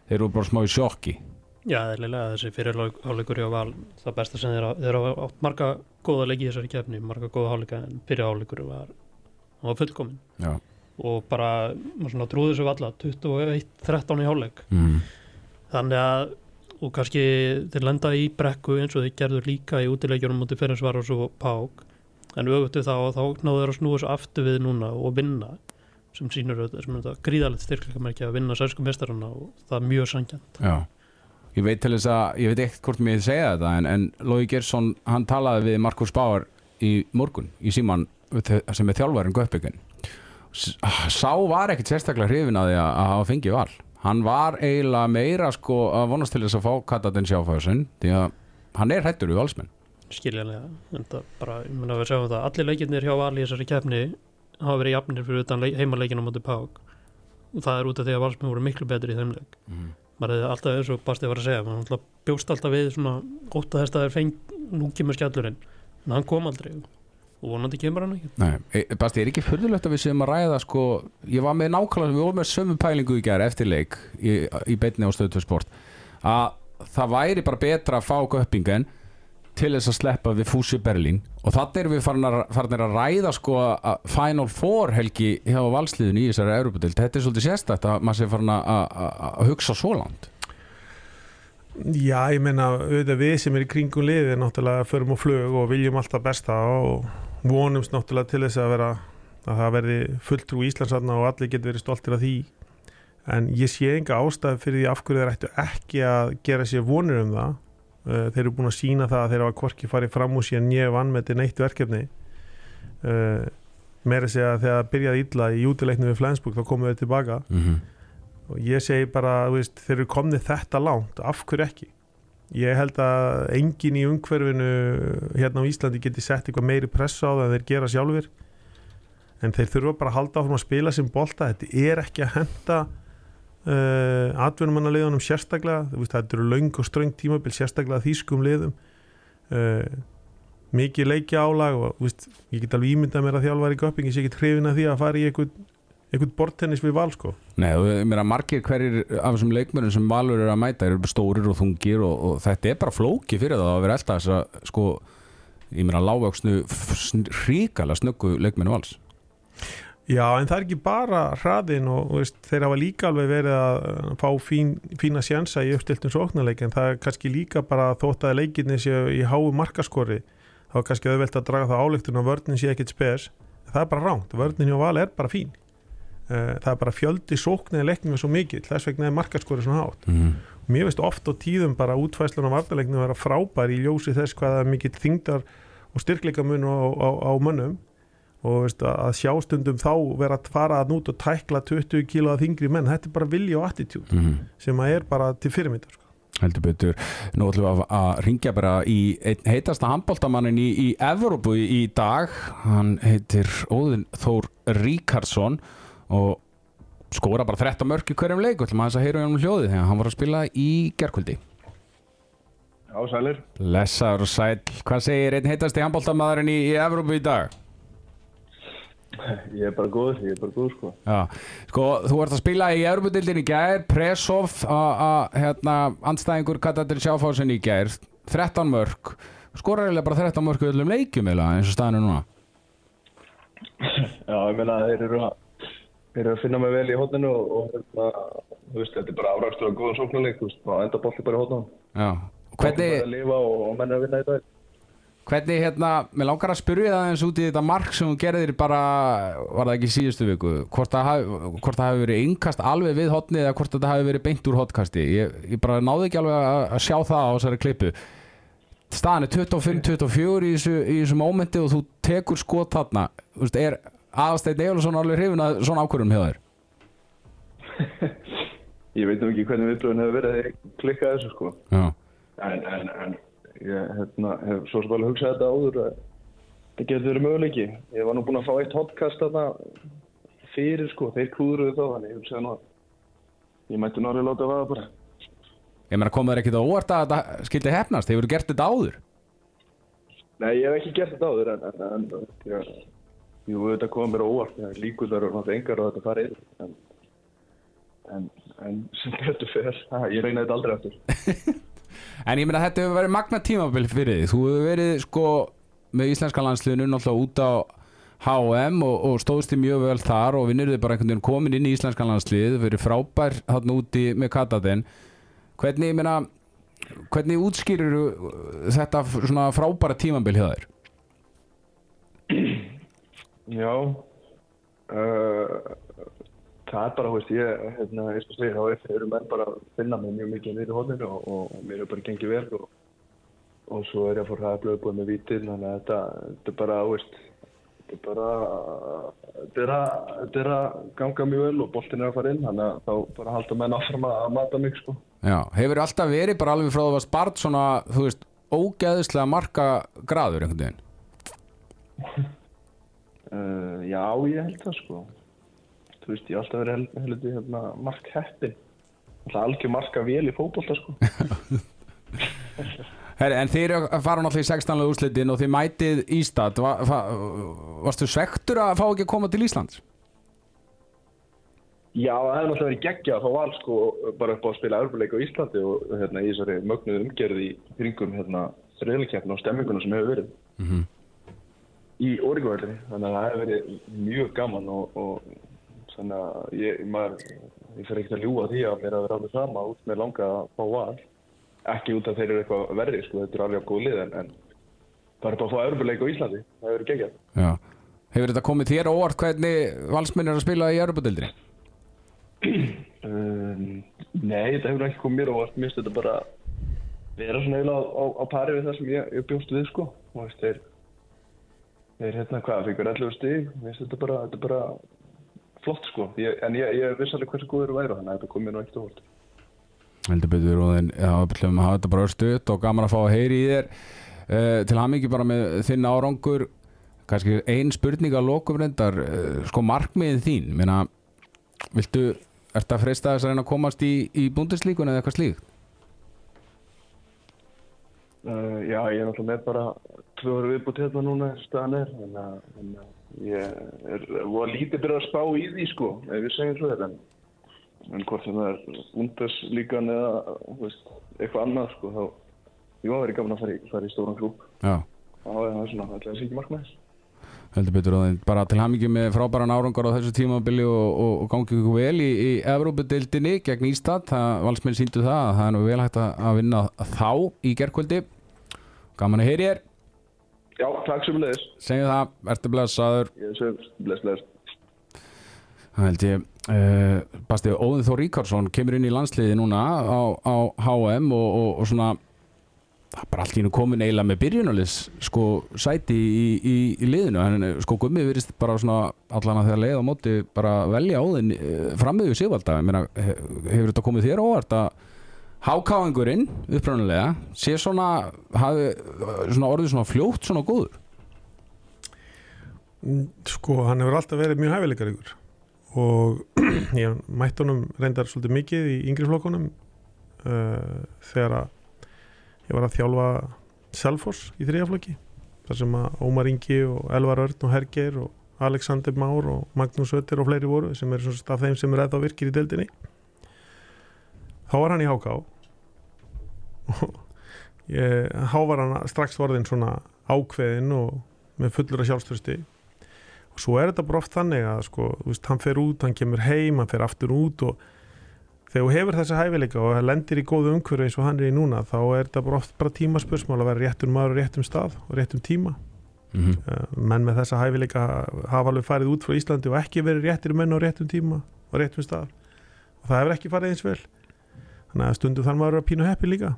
þeir eru bara smá í sjokki. Já, eðlilega þessi fyrirháleikur hjá Val það besta sem þeir, þeir hafa átt marga góða leiki í þessari kefni, marga góða háleika en fyrirháleikur var, var fullkomin Já, og bara, svona trúði þessu valla 21-13 í háleik mm. þannig að og kannski þeir lenda í brekku eins og þeir gerður líka í útileikjunum mútið fyrir svar og svo pák en auðvitað þá, þá náðu þeir að snúa þessu aftur við núna og vinna sem sýnur auðvitað, gríðalegt styrkleikamerki að vinna sænsku mestarana og það er mjög sangjant Já. Ég veit til þess að, ég veit ekkert hvort mér segja þetta en, en Lói Gersson, hann talaði við Markus Báar í morgun í síman sem er þjálfarinn Göppbyggin Sá var ekkert sérstaklega hrifin að því að hafa fengið val. Hann var eiginlega meira sko að vonast til þess að fá Katatin sjáfæðusinn því að hann er hættur í valsmenn. Skiljanlega, en það bara, ég menna að við sjáum það allir leikirnir hjá Val í þessari kefni hafa verið jafnir fyrir utan leik, heimaleikinu á móti pák og það er út af því að Valsmenn voru miklu betri í þeim leik. Mm. maður hefði alltaf eins og Basti var að segja maður alltaf bjóst alltaf við svona ótt að þess að það er feng, nú kemur skjallurinn. En hann kom aldrei. Og vonandi kemur hann ekki. Nei, e, Basti, er ekki fyrðulegt að við séum að ræða sko, ég var með nákvæmlega, við vorum með sömu pælingu í gerð eftir leik í, í beinni á stöðu sport að það væri bara betra að fá göppingen til þess að sleppa við Fúsi Berlín. Og þannig erum við farin að, ræða sko að Final Four helgi hjá valsliðin í þessari Europadild þetta er svolítið sérstætt að maður sé farin að, hugsa svo langt. Já, ég meina, auðvitað við sem er í kringum liði náttúrulega förum á flug og viljum alltaf besta og vonumst náttúrulega til þess að vera að það verði fulltrú í Íslandsarna og allir getur verið stoltir af því. En ég sé enga ástæð fyrir því af hverju þeir ættu ekki að gera sér vonir um það þeir eru búin að sína það að þeir hafa hvorki farið fram úr síðan nýja vann með þetta neitt verkefni. Uh, meira segja að þegar það byrjaði illa í útileiknum við Flensburg þá komum við tilbaka. Mm -hmm. og ég segi bara, veist, þeir eru komnið þetta langt, af hverju ekki? Ég held að engin í umhverfinu hérna á Íslandi geti sett eitthvað meiri pressa á það en þeir gera sjálfur en þeir þurfa bara að halda áfram að spila sem bolta, þetta er ekki að henda uh, atvinnumannaliðunum sérstaklega, veist, þetta eru laung og ströng tímabil sérstaklega þýskum liðum. Uh, mikið leikja álag og veist, ég get alveg ímyndað mér að þjálfar í göpping, ég sé ekki hrifin að því að fara í einhvern einhvern bortennis við val sko. Nei, ég meina margir hverjir af þessum leikmörnum sem Valur eru að mæta eru stórir og þungir og, og þetta er bara flóki fyrir það að vera alltaf þess að sko, ég meina lágvöksnu hríkala snöggu leikmennu vals Já, en það er ekki bara hraðin og veist, þeir hafa líka alveg verið að fá fín, fína sjansa í uppstiltum sóknarleik en það er kannski líka bara þótt að leikinni séu í háu markaskori þá er kannski auðvelt að draga það áleiktun og vörnin sé ekkit spes. Það er bara ránt, vörnin hjá val er bara fín. Það er bara fjöldi sóknir í leiknum er svo mikill, þess vegna er markaskori svona hátt. Mm. mér veist oft á tíðum bara útfæslan á vartaleiknum vera frábær í ljósi þess hvað er mikill þingdar og styrkleikamun á, á, á mönnum og veist, að sjástöndum þá vera að fara að nút og tækla 20 kíló að þingri menn, þetta er bara vilja og attitút Mm. sem að er bara til fyrirmyndar sko. heldur betur nú ætlum við að, að ringja bara í einn heitasta handbóltamannin í, í Evrópu í, dag hann heitir Óðinn Þór Ríkarsson og skora bara 13 mörk í hverjum leik og ætlum að þess að heyra um hljóði þegar hann var að spila í gerkvöldi Já, sælir. Lessaður og sæl, hvað segir einn heitasti handbóltamadurinn í, í Evrópu í dag? Ég er bara góður, ég er bara góður sko. Já, sko, þú ert að spila í Europudildin í gær, Presov hérna, andstæðingur Katatir Sjáfásin í gær, 13 mörg skorar eiginlega bara 13 mörg öllum eiginlega, eins og staðinu núna Já, ég meina þeir eru að, þeir eru að finna mig vel í hóttinu og, og hérna, þú veist, þetta er bara afrækstur og góðan sóknuleik, þú veist, og enda bolti bara í hóttunum. Já, Hvernig? Það er að lifa og, og menn er að vinna í dag. Hvernig hérna, mér langar að spyrja það eins út í þetta mark sem þú gerðir bara, var það ekki síðustu viku, hvort það hafi, það verið innkast alveg við hotni eða hvort þetta hafi verið beint úr hotkasti. Ég, ég bara náði ekki alveg að, sjá það á þessari klippu. Staðan er 25-24 í þessu, í þessu mómenti og þú tekur skot þarna. Þú veist, er aðstætt Eilsson alveg hrifin að svona ákvörðum hjá þér? <laughs> Ég veit nú ekki hvernig viðbröðin hefur verið að klikka þessu sko. Já. En, en, en ég hérna, hef svo sem alveg hugsað þetta áður að það getur verið möguleiki. Ég var nú búinn að fá eitt hotkast þarna fyrir sko, þeir klúðruðu þá, þannig ég hugsaði nú að ég mætti alveg láta vaða bara. Ég meina, kom það ekkit á óvart að þetta skildi hefnast? Hefur þú gert þetta áður? Nei, ég hef ekki gert þetta áður en, en, en ég, jú, þetta kom mér á líkur þar og engar á þetta farið. En, en, en sem betur fyrir, ha, <laughs> ég reynaði þetta aldrei aftur. <laughs> En ég meina þetta hefur verið magna tímabil fyrir því Þú hefur verið sko með íslenska landsliðinu náttúrulega út á HM og, og stóðst þið mjög vel þar og vinnur þið bara einhvern veginn komin inn í íslenska landslið verið frábær þarna úti með Kataden Hvernig, ég meina hvernig útskýrir þetta svona frábæra tímabil hjá þér? Já, uh, það er bara, veist, ég, hérna, ég skal segja, þá þeir eru menn bara að finna mig mjög mikið niður í hodninu og, og, og mér er bara gengið vel og, og svo er ég að fór að blöða búið með vítil, þannig að þetta, þetta er bara, veist, þetta er bara, þetta er að, þetta er að ganga mjög vel og boltin er að fara inn, þannig að þá bara halda menn áfram að, mata mig, sko. Já, hefur alltaf verið bara alveg frá það var spart svona, þú veist, ógeðislega marka graður einhvern veginn Uh, <laughs> já, ég held það, sko. Þú veist, ég hef alltaf verið hel- heldur hérna, mark heppin. Alltaf algjör marka vel í fótbolta, sko. <laughs> Herri, en að fara náttúrulega í 16. úrslitin og þið mætið Ístad Va, va, Varstu svektur að fá ekki að koma til Íslands? Já, það hefði náttúrulega verið geggja að fá val sko bara upp á að spila örfuleik á Íslandi og hérna í þessari mögnuðu umgerði kringum hérna þriðleikjafn og stemminguna sem hefur verið Mhm. í Óringavællinni. Þannig að það hefur verið mjög gaman og, og þannig að ég, maður, ég fer ekkert að ljúga því að mér að vera alveg sama út með langa að fá val. Ekki út af þeir eru eitthvað verri sko, þetta er alveg á góð lið en, en bara á að fá örfuleik á Íslandi. Það hefur verið geggjað. Já Hefur þetta komið þér óvart hvernig valsminn er að spila í Europadildri? Um, nei, þetta hefur ekki komið mér á vart, mér finnst þetta bara vera svona eiginlega á, á, á pari við það sem ég, ég bjóst við sko og þeir þeir hérna hvað, fyrir 11 stig mér finnst þetta bara, þetta bara flott sko, ég, en ég, ég viss alveg hversu góður væri þannig að þetta kom mér nú ekkert á vart Heldur betur og þinn, já, við ætlum að hafa þetta bara östuðt og gaman að fá að heyri í þér. Uh, til ekki bara með þinn árangur. Kannski ein spurning að lokum reyndar uh, sko markmiðin þín meina, viltu, ertu að freista þess að reyna að komast í, í búndislíkun eða eitthvað slíkt? uh, Já, ég er náttúrulega með bara tvö ára viðbútt hérna núna staðan er þannig að, þannig að ég er voru lítið byrjað að spá í því sko ef við segjum svo þetta en, en hvort það er undarslíkan eða veist, eitthvað annað sko þá ég var verið gaman að fara í, fara í stóran klúb Já, það er svona, ætla að ekki markmæðis. heldur betur og þinn bara til ekki með frábæran árangur á þessu tímabili og, og, og gangi ykkur vel í, í Evrópudeildinni gegn Ístad, það valsmenn síndu það að það er nú vel hægt að vinna þá í gerkvöldi gaman að heyri þér Já, takk sem leiðis. segjum það, ertu blessaður Ég sem bless, bless. Það held ég uh, Basti Óðin Þór Ríkarsson kemur inn í landsliði núna á, á HM og, og, og svona það er bara allt í nú komin eiginlega með byrjunalis sko sæti í, í, í liðinu en eh, sko Gummi virðist bara svona allan að þegar leið á móti bara velja Óðin uh, frammiðu Sigvalda Ég meina, he- hefur þetta komið þér óvart að hákáingurinn upprænulega sé svona, hafi, svona orðið svona fljótt svona góður? Mm, Sko, hann hefur alltaf verið mjög hæfileikar ykkur og <clears throat> ég mætti honum reyndar svolítið mikið í yngri flokkunum uh, þegar að ég var að þjálfa Selfoss í þriðaflokki þar sem að Ómar Ingi og Elvar Örn og Herger og Alexander Már og Magnús Ötter og fleiri voru sem er svona af þeim sem er eða virkir í deildinni þá var hann í Háká og ég, þá var hann strax vorðin svona ákveðin og með fullur af sjálfströsti og svo er þetta bara oft þannig að sko, þú veist, hann fer út, hann kemur heim hann fer aftur út og þegar þú hefur þessa hæfileika og lendir í góðu umhverju eins og hann er í núna þá er þetta bara oft bara tímaspursmál að vera réttum maður á réttum stað og réttum tíma. Mm uh, menn með þessa hæfileika hafa alveg farið út frá Íslandi og ekki verið réttir menn á réttum tíma og réttum stað. Og það hefur ekki farið eins vel þannig að stundum þarf maður að pínu heppi líka.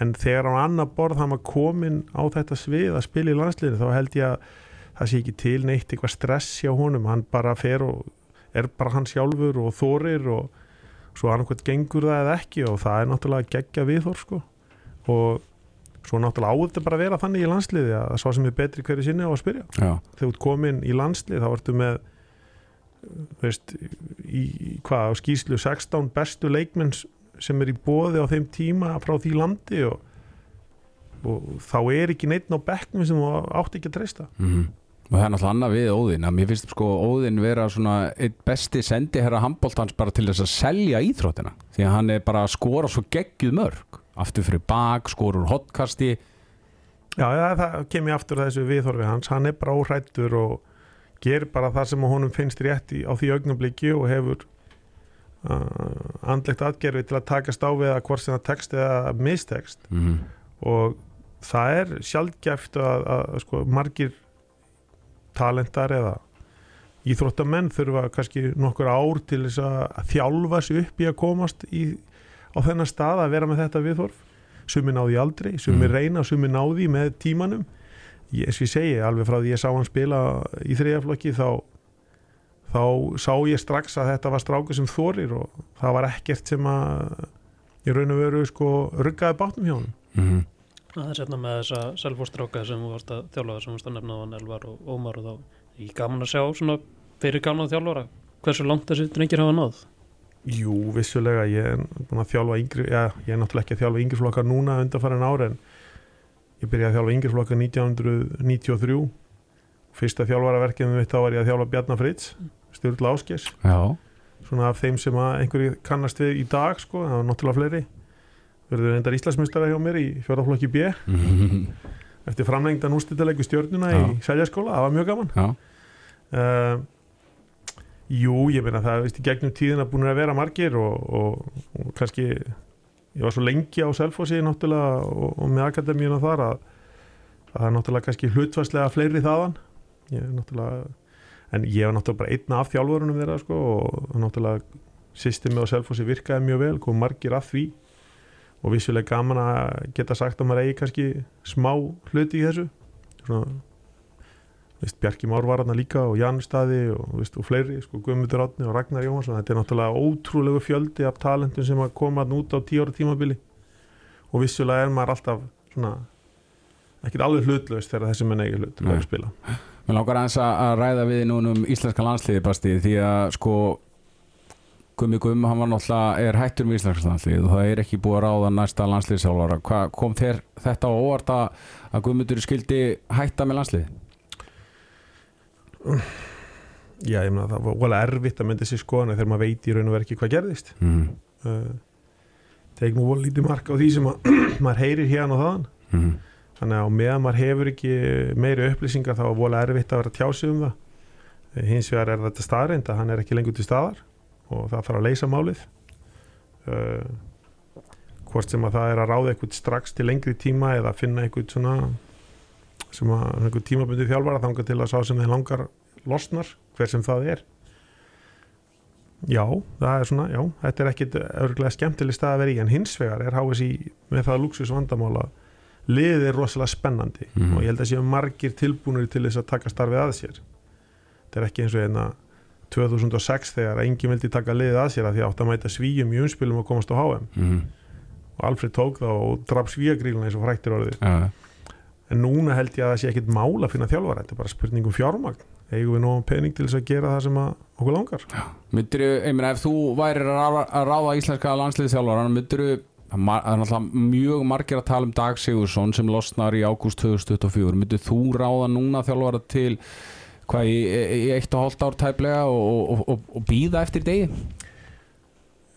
En þegar á annar borð hann var komin á þetta svið að spila í landsliðinu þá held ég að það sé ekki til neitt eitthvað stress hjá honum, hann bara fer og er bara hann sjálfur og þorir og svo annarkvæmt gengur það eða ekki og það er náttúrulega geggja viðhor sko. Og svo náttúrulega áður þetta bara að vera þannig í landsliði að svo sem er betri hverju sinni á að spyrja. Já, þegar þú komin í landslið þá ertu með veist, í, hvað á skýslu 16 bestu leikmenn sem er í bóði á þeim tíma frá því landi og, og þá er ekki neitt á bekknum sem þú átt ekki að treysta. Mhm. Og það er náttúrulega annað við Óðinn. Að mér finnst sko Óðinn vera svona einn besti sendiherra handbóltans bara til þess að selja íþróttina. Því að hann er bara að skora svo geggjuð mörg. Aftur fyrir bak, skorur hotkasti Já, já, það kem ég aftur þessu viðhorfi hans, hann er bara óhrættur og gerir bara það sem honum finnst rétt í, á því augnabliki og hefur andlegt atgerfi til að takast á við að hvort sem það text eða mistekst. Mm og það er sjálfgeft að, að, sko, margir talentar eða íþróttamenn þurfa kannski nokkur ár til þess að þjálfa sig upp í að komast í, á þennan stað að vera með þetta viðhorf. Sumi náði aldrei, sumi Mm. reyna sumi náði með tímanum. Ég, ég segi, alveg frá því ég sá hann spila í þriðaflokki þá þá sá ég strax að þetta var stráku sem þorir og það var ekkert sem að í raun og veru sko ruggaði bátnum hjá hann -hmm. Það er sérna með þessa selfostráka sem þú varst að þjálfa sem þú varst að nefna á hann Elvar og Ómar og þá. Er ég gaman að sjá svona fyrir gamla þjálfara. Hversu langt þessi drengir hafa náð? Jú, vissulega, ég er að þjálfa yngri, já, ég er náttúrulega ekki að þjálfa yngri flokkar núna undanfæran ára en ég byrjaði að þjálfa yngri flokkar 1993 fyrsta þjálfaraverkinu mitt þá var ég að þjálfa Bjarnar Fritz Sturla Áskers, svona af þeim sem einhverju kannast við í dag sko, það var náttúrulega fleiri. Verður reyndar Íslandsmyndstara hjá mér í fjóraflokki B. Mhm. <laughs> eftir framlengdan úrstættalegu stjörnuna Já. í Seljaskóla, það var mjög gaman. Uh, Jú, ég meina það veist, í gegnum tíðina búin að vera margir og, og, og kannski ég var svo lengi á Selfossi náttúrulega og, og með akademíuna þar að, að það er náttúrulega kannski hlutvarslega fleiri þaðan. Ég er náttúrulega en ég var náttúrulega bara einna af þjálfurunum þeirra sko, og náttúrulega systemi á Selfossi virkaði mjög vel, kom margir að því. Og vissulega gaman að geta sagt að maður eigi kannski smá hluti í þessu. Svona veist, Bjarki Már var hann líka og Jan Staði og, veist, og fleiri, sko, Guðmundur Átni og Ragnar Jóhansson, þetta er náttúrulega ótrúlegu fjöldi af talentum sem að koma út á tíu ára tímabili. Og vissulega er maður alltaf svona ekkert alveg hlutlaust þegar þessi menn eigi hlut að spila Mér langar aðeins að ræða við núna um íslenska landsliði basti því að sko Gummi Gumm, hann var náttúrulega er hættur með íslenska landslið og það er ekki búið að ráða næsta landsliðsjálfara. Hvað kom þér þetta á óvart að, Gummundur skildi hætta með landslið? Já, ég meina það var volið erfitt að myndi sér skoðan þegar maður veit í raun og verið ekki hvað gerðist Mm. uh, Tegum nú volið lítið mark á því sem að <clears throat> maður heyrir hérna og þaðan Mm. Þannig að meðan maður hefur ekki meiri upplýsingar þá er vola erfitt að vera að tjá sig um það. Hins vegar er þetta staðreind að hann er ekki lengur til staðar og það þarf að leysa málið. Uh, hvort sem að það er að ráða eitthvað strax til lengri tíma eða finna eitthvað svona sem að eitthvað tímabundi þjálfara þanga til að sá sem þeir langar losnar hver sem það er. Já, það er svona já, þetta er ekkit örgulega skemmtileg stað að vera í en hins vegar er HSI með það luxus vandamála liðið er rosalega spennandi Mhm. og ég held að séu margir tilbúinir til þess að taka starfið að sér. Þetta er ekki eins og einna 2006 þegar enginn vildi taka liðið að sér að því átt að mæta svíjum í umspilum og komast á HM Mm. og Alfred tók það og draf svíjagríluna eins og fræktir orðið. Ja. en núna held ég að það sé ekkit mál að finna þjálfara. Þetta er bara spurning um fjármagn. Eigum við nóg pening til þess að gera það sem okkur langar? Myndir, ég meina, ef þú værir að ráða, íslenska landsliðsjálfara myndir það er náttúrulega mjög margir að tala um Dag Sigursson sem losnar í ágúst 2024 myndir þú ráða núna þjálfara til hvað í, í eitt og hálft ár tæplega og, og, og, og býða eftir degi?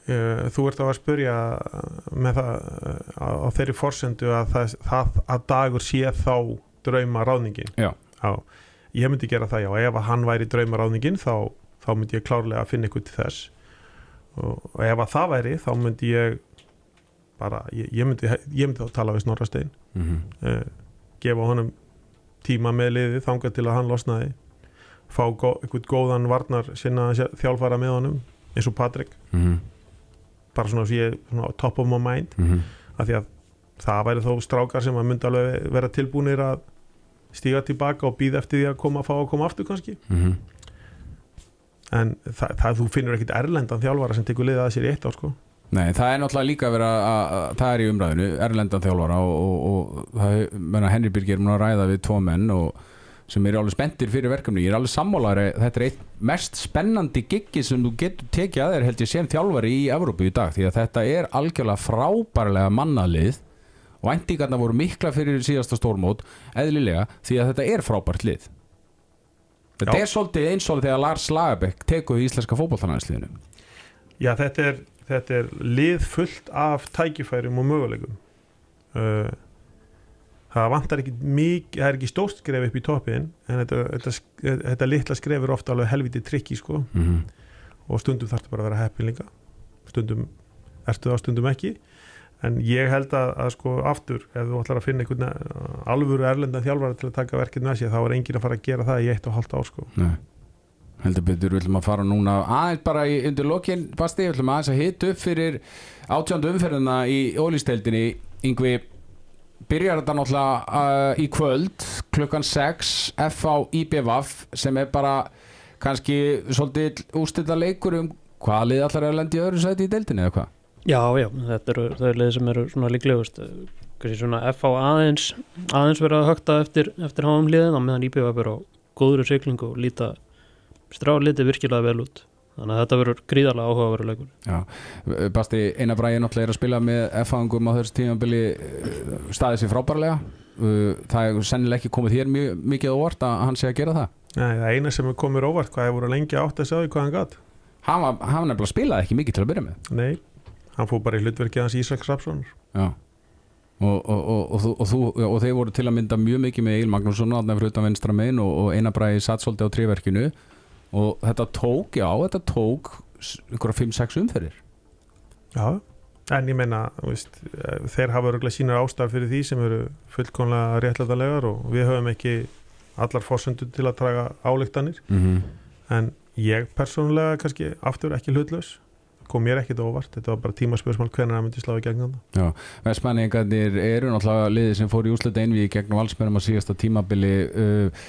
Þú ert á að spurja með það á þeirri forsendu að það, það að dagur sé þá drauma ráðningin Já. ég myndi gera það já, ef hann væri drauma ráðningin þá, þá myndi ég klárlega finna ykkur til þess. Og ef að það væri þá myndi ég bara, ég, ég, myndi, ég myndi þá tala við Snorra Stein. Mm uh, gefa honum tíma með liði þangað til að hann losnaði. Fá gó, einhvern góðan varnar sinna þjálfara með honum eins og Patrik -hmm. bara svona, ég, svona top of my mind. Mm -hmm. af því að það væri þó strákar sem að myndi alveg vera tilbúinir að stíga tilbaka og býða eftir því að koma að fá að koma aftur kannski. Mhm. en það, það þú finnur ekkit erlendan þjálfara sem tekur liðið að sér í eitt ár sko Nei, það er náttúrulega líka að vera að, að það er í umræðinu, Erlendan þjálfara og, og, og Henry Birgir múin að ræða við tvo menn og sem eru alveg spenntir fyrir verkefni ég er alveg sammálaður, þetta er eitt mest spennandi giggi sem þú getur tekið að þér held ég sem þjálfari í Evrópu í dag því að þetta er algjörlega frábærlega mannalið og endingarna voru mikla fyrir síðasta stórmót eðlilega því að þetta er frábært lið. Þetta Já. er svolítið eins og þegar Lars Lagerbäck tekuð í íslenska fótballtanansliðinu Já, þetta er, þetta er lið fullt af tækifærum og möguleikum. Uh, það vantar ekki mikið, það er ekki stórt skref upp í toppin en þetta, þetta, þetta litla skref er ofta alveg helviti trikki sko. Mm -hmm. og stundum þarf bara að vera heppin líka. Stundum ertu það stundum ekki. En ég held að, að sko aftur ef þú ætlar að finna einhvern alvöru erlendan þjálfara til að taka verkið með sér þá er enginn að fara að gera það í eitt og halvt ár sko. Nei heldur betur, við ætlum að fara núna aðeins bara í, undir lokin, Basti, við ætlum aðeins að hita upp fyrir átjöndu umferðina í ólýsteldinni Yngvi, byrjar þetta náttúrulega uh, í kvöld klukkan 6, FH IBVF sem er bara kannski svolítið ústilla leikur um hvaða lið allar er að lenda í öðru sæti í deildinni eða hvað? Já, já, þetta eru þau leið sem eru svona líklegust kannski svona FH aðeins aðeins verið að högta eftir, eftir háum liðin á meðan IBF er á góðuru siglingu og líta strá liti virkilega vel út. Þannig að þetta verður gríðarlega áhugaveru leikur. Já, Basti, Einar Bræði náttúrulega er að spila með F-fangum á þessu tímabili staðið sér frábærlega. Uh, það er sennilega ekki komið þér mjög, mikið orð að hann sé að gera það. Nei, það eina sem er komið óvart hvað hefur voru lengi átt að sjá því hvað hann gat hann var, nefnilega spilaði ekki mikið til að byrja með. Nei, hann fór bara í hlutverkið hans Ísaks Rapssonar Já. Og, og, og, og, þú- og, þú, og þeir voru til að mynda mjög mikið með Egil Magnússon aðnæf fyrir utan venstra megin og, og Einar Bræði satt svolítið á tríverkinu og þetta tók, já, þetta tók einhverja 5-6 umferðir. Já, en ég meina þú veist, eh, þeir hafa örgulega sínar ástæður fyrir því sem eru fullkomlega réttlætalegar og við höfum ekki allar fórsöndur til að draga álíktanir mm -hmm. en ég persónulega kannski aftur ekki hlutlaus kom mér ekkit á óvart, þetta var bara tímaspörsmál hvernig það myndi slá í gegn þannig Vestmanningarnir eru náttúrulega liðið sem fór í úslit einvið gegnum valsmennum á síðasta tímabili. Uh,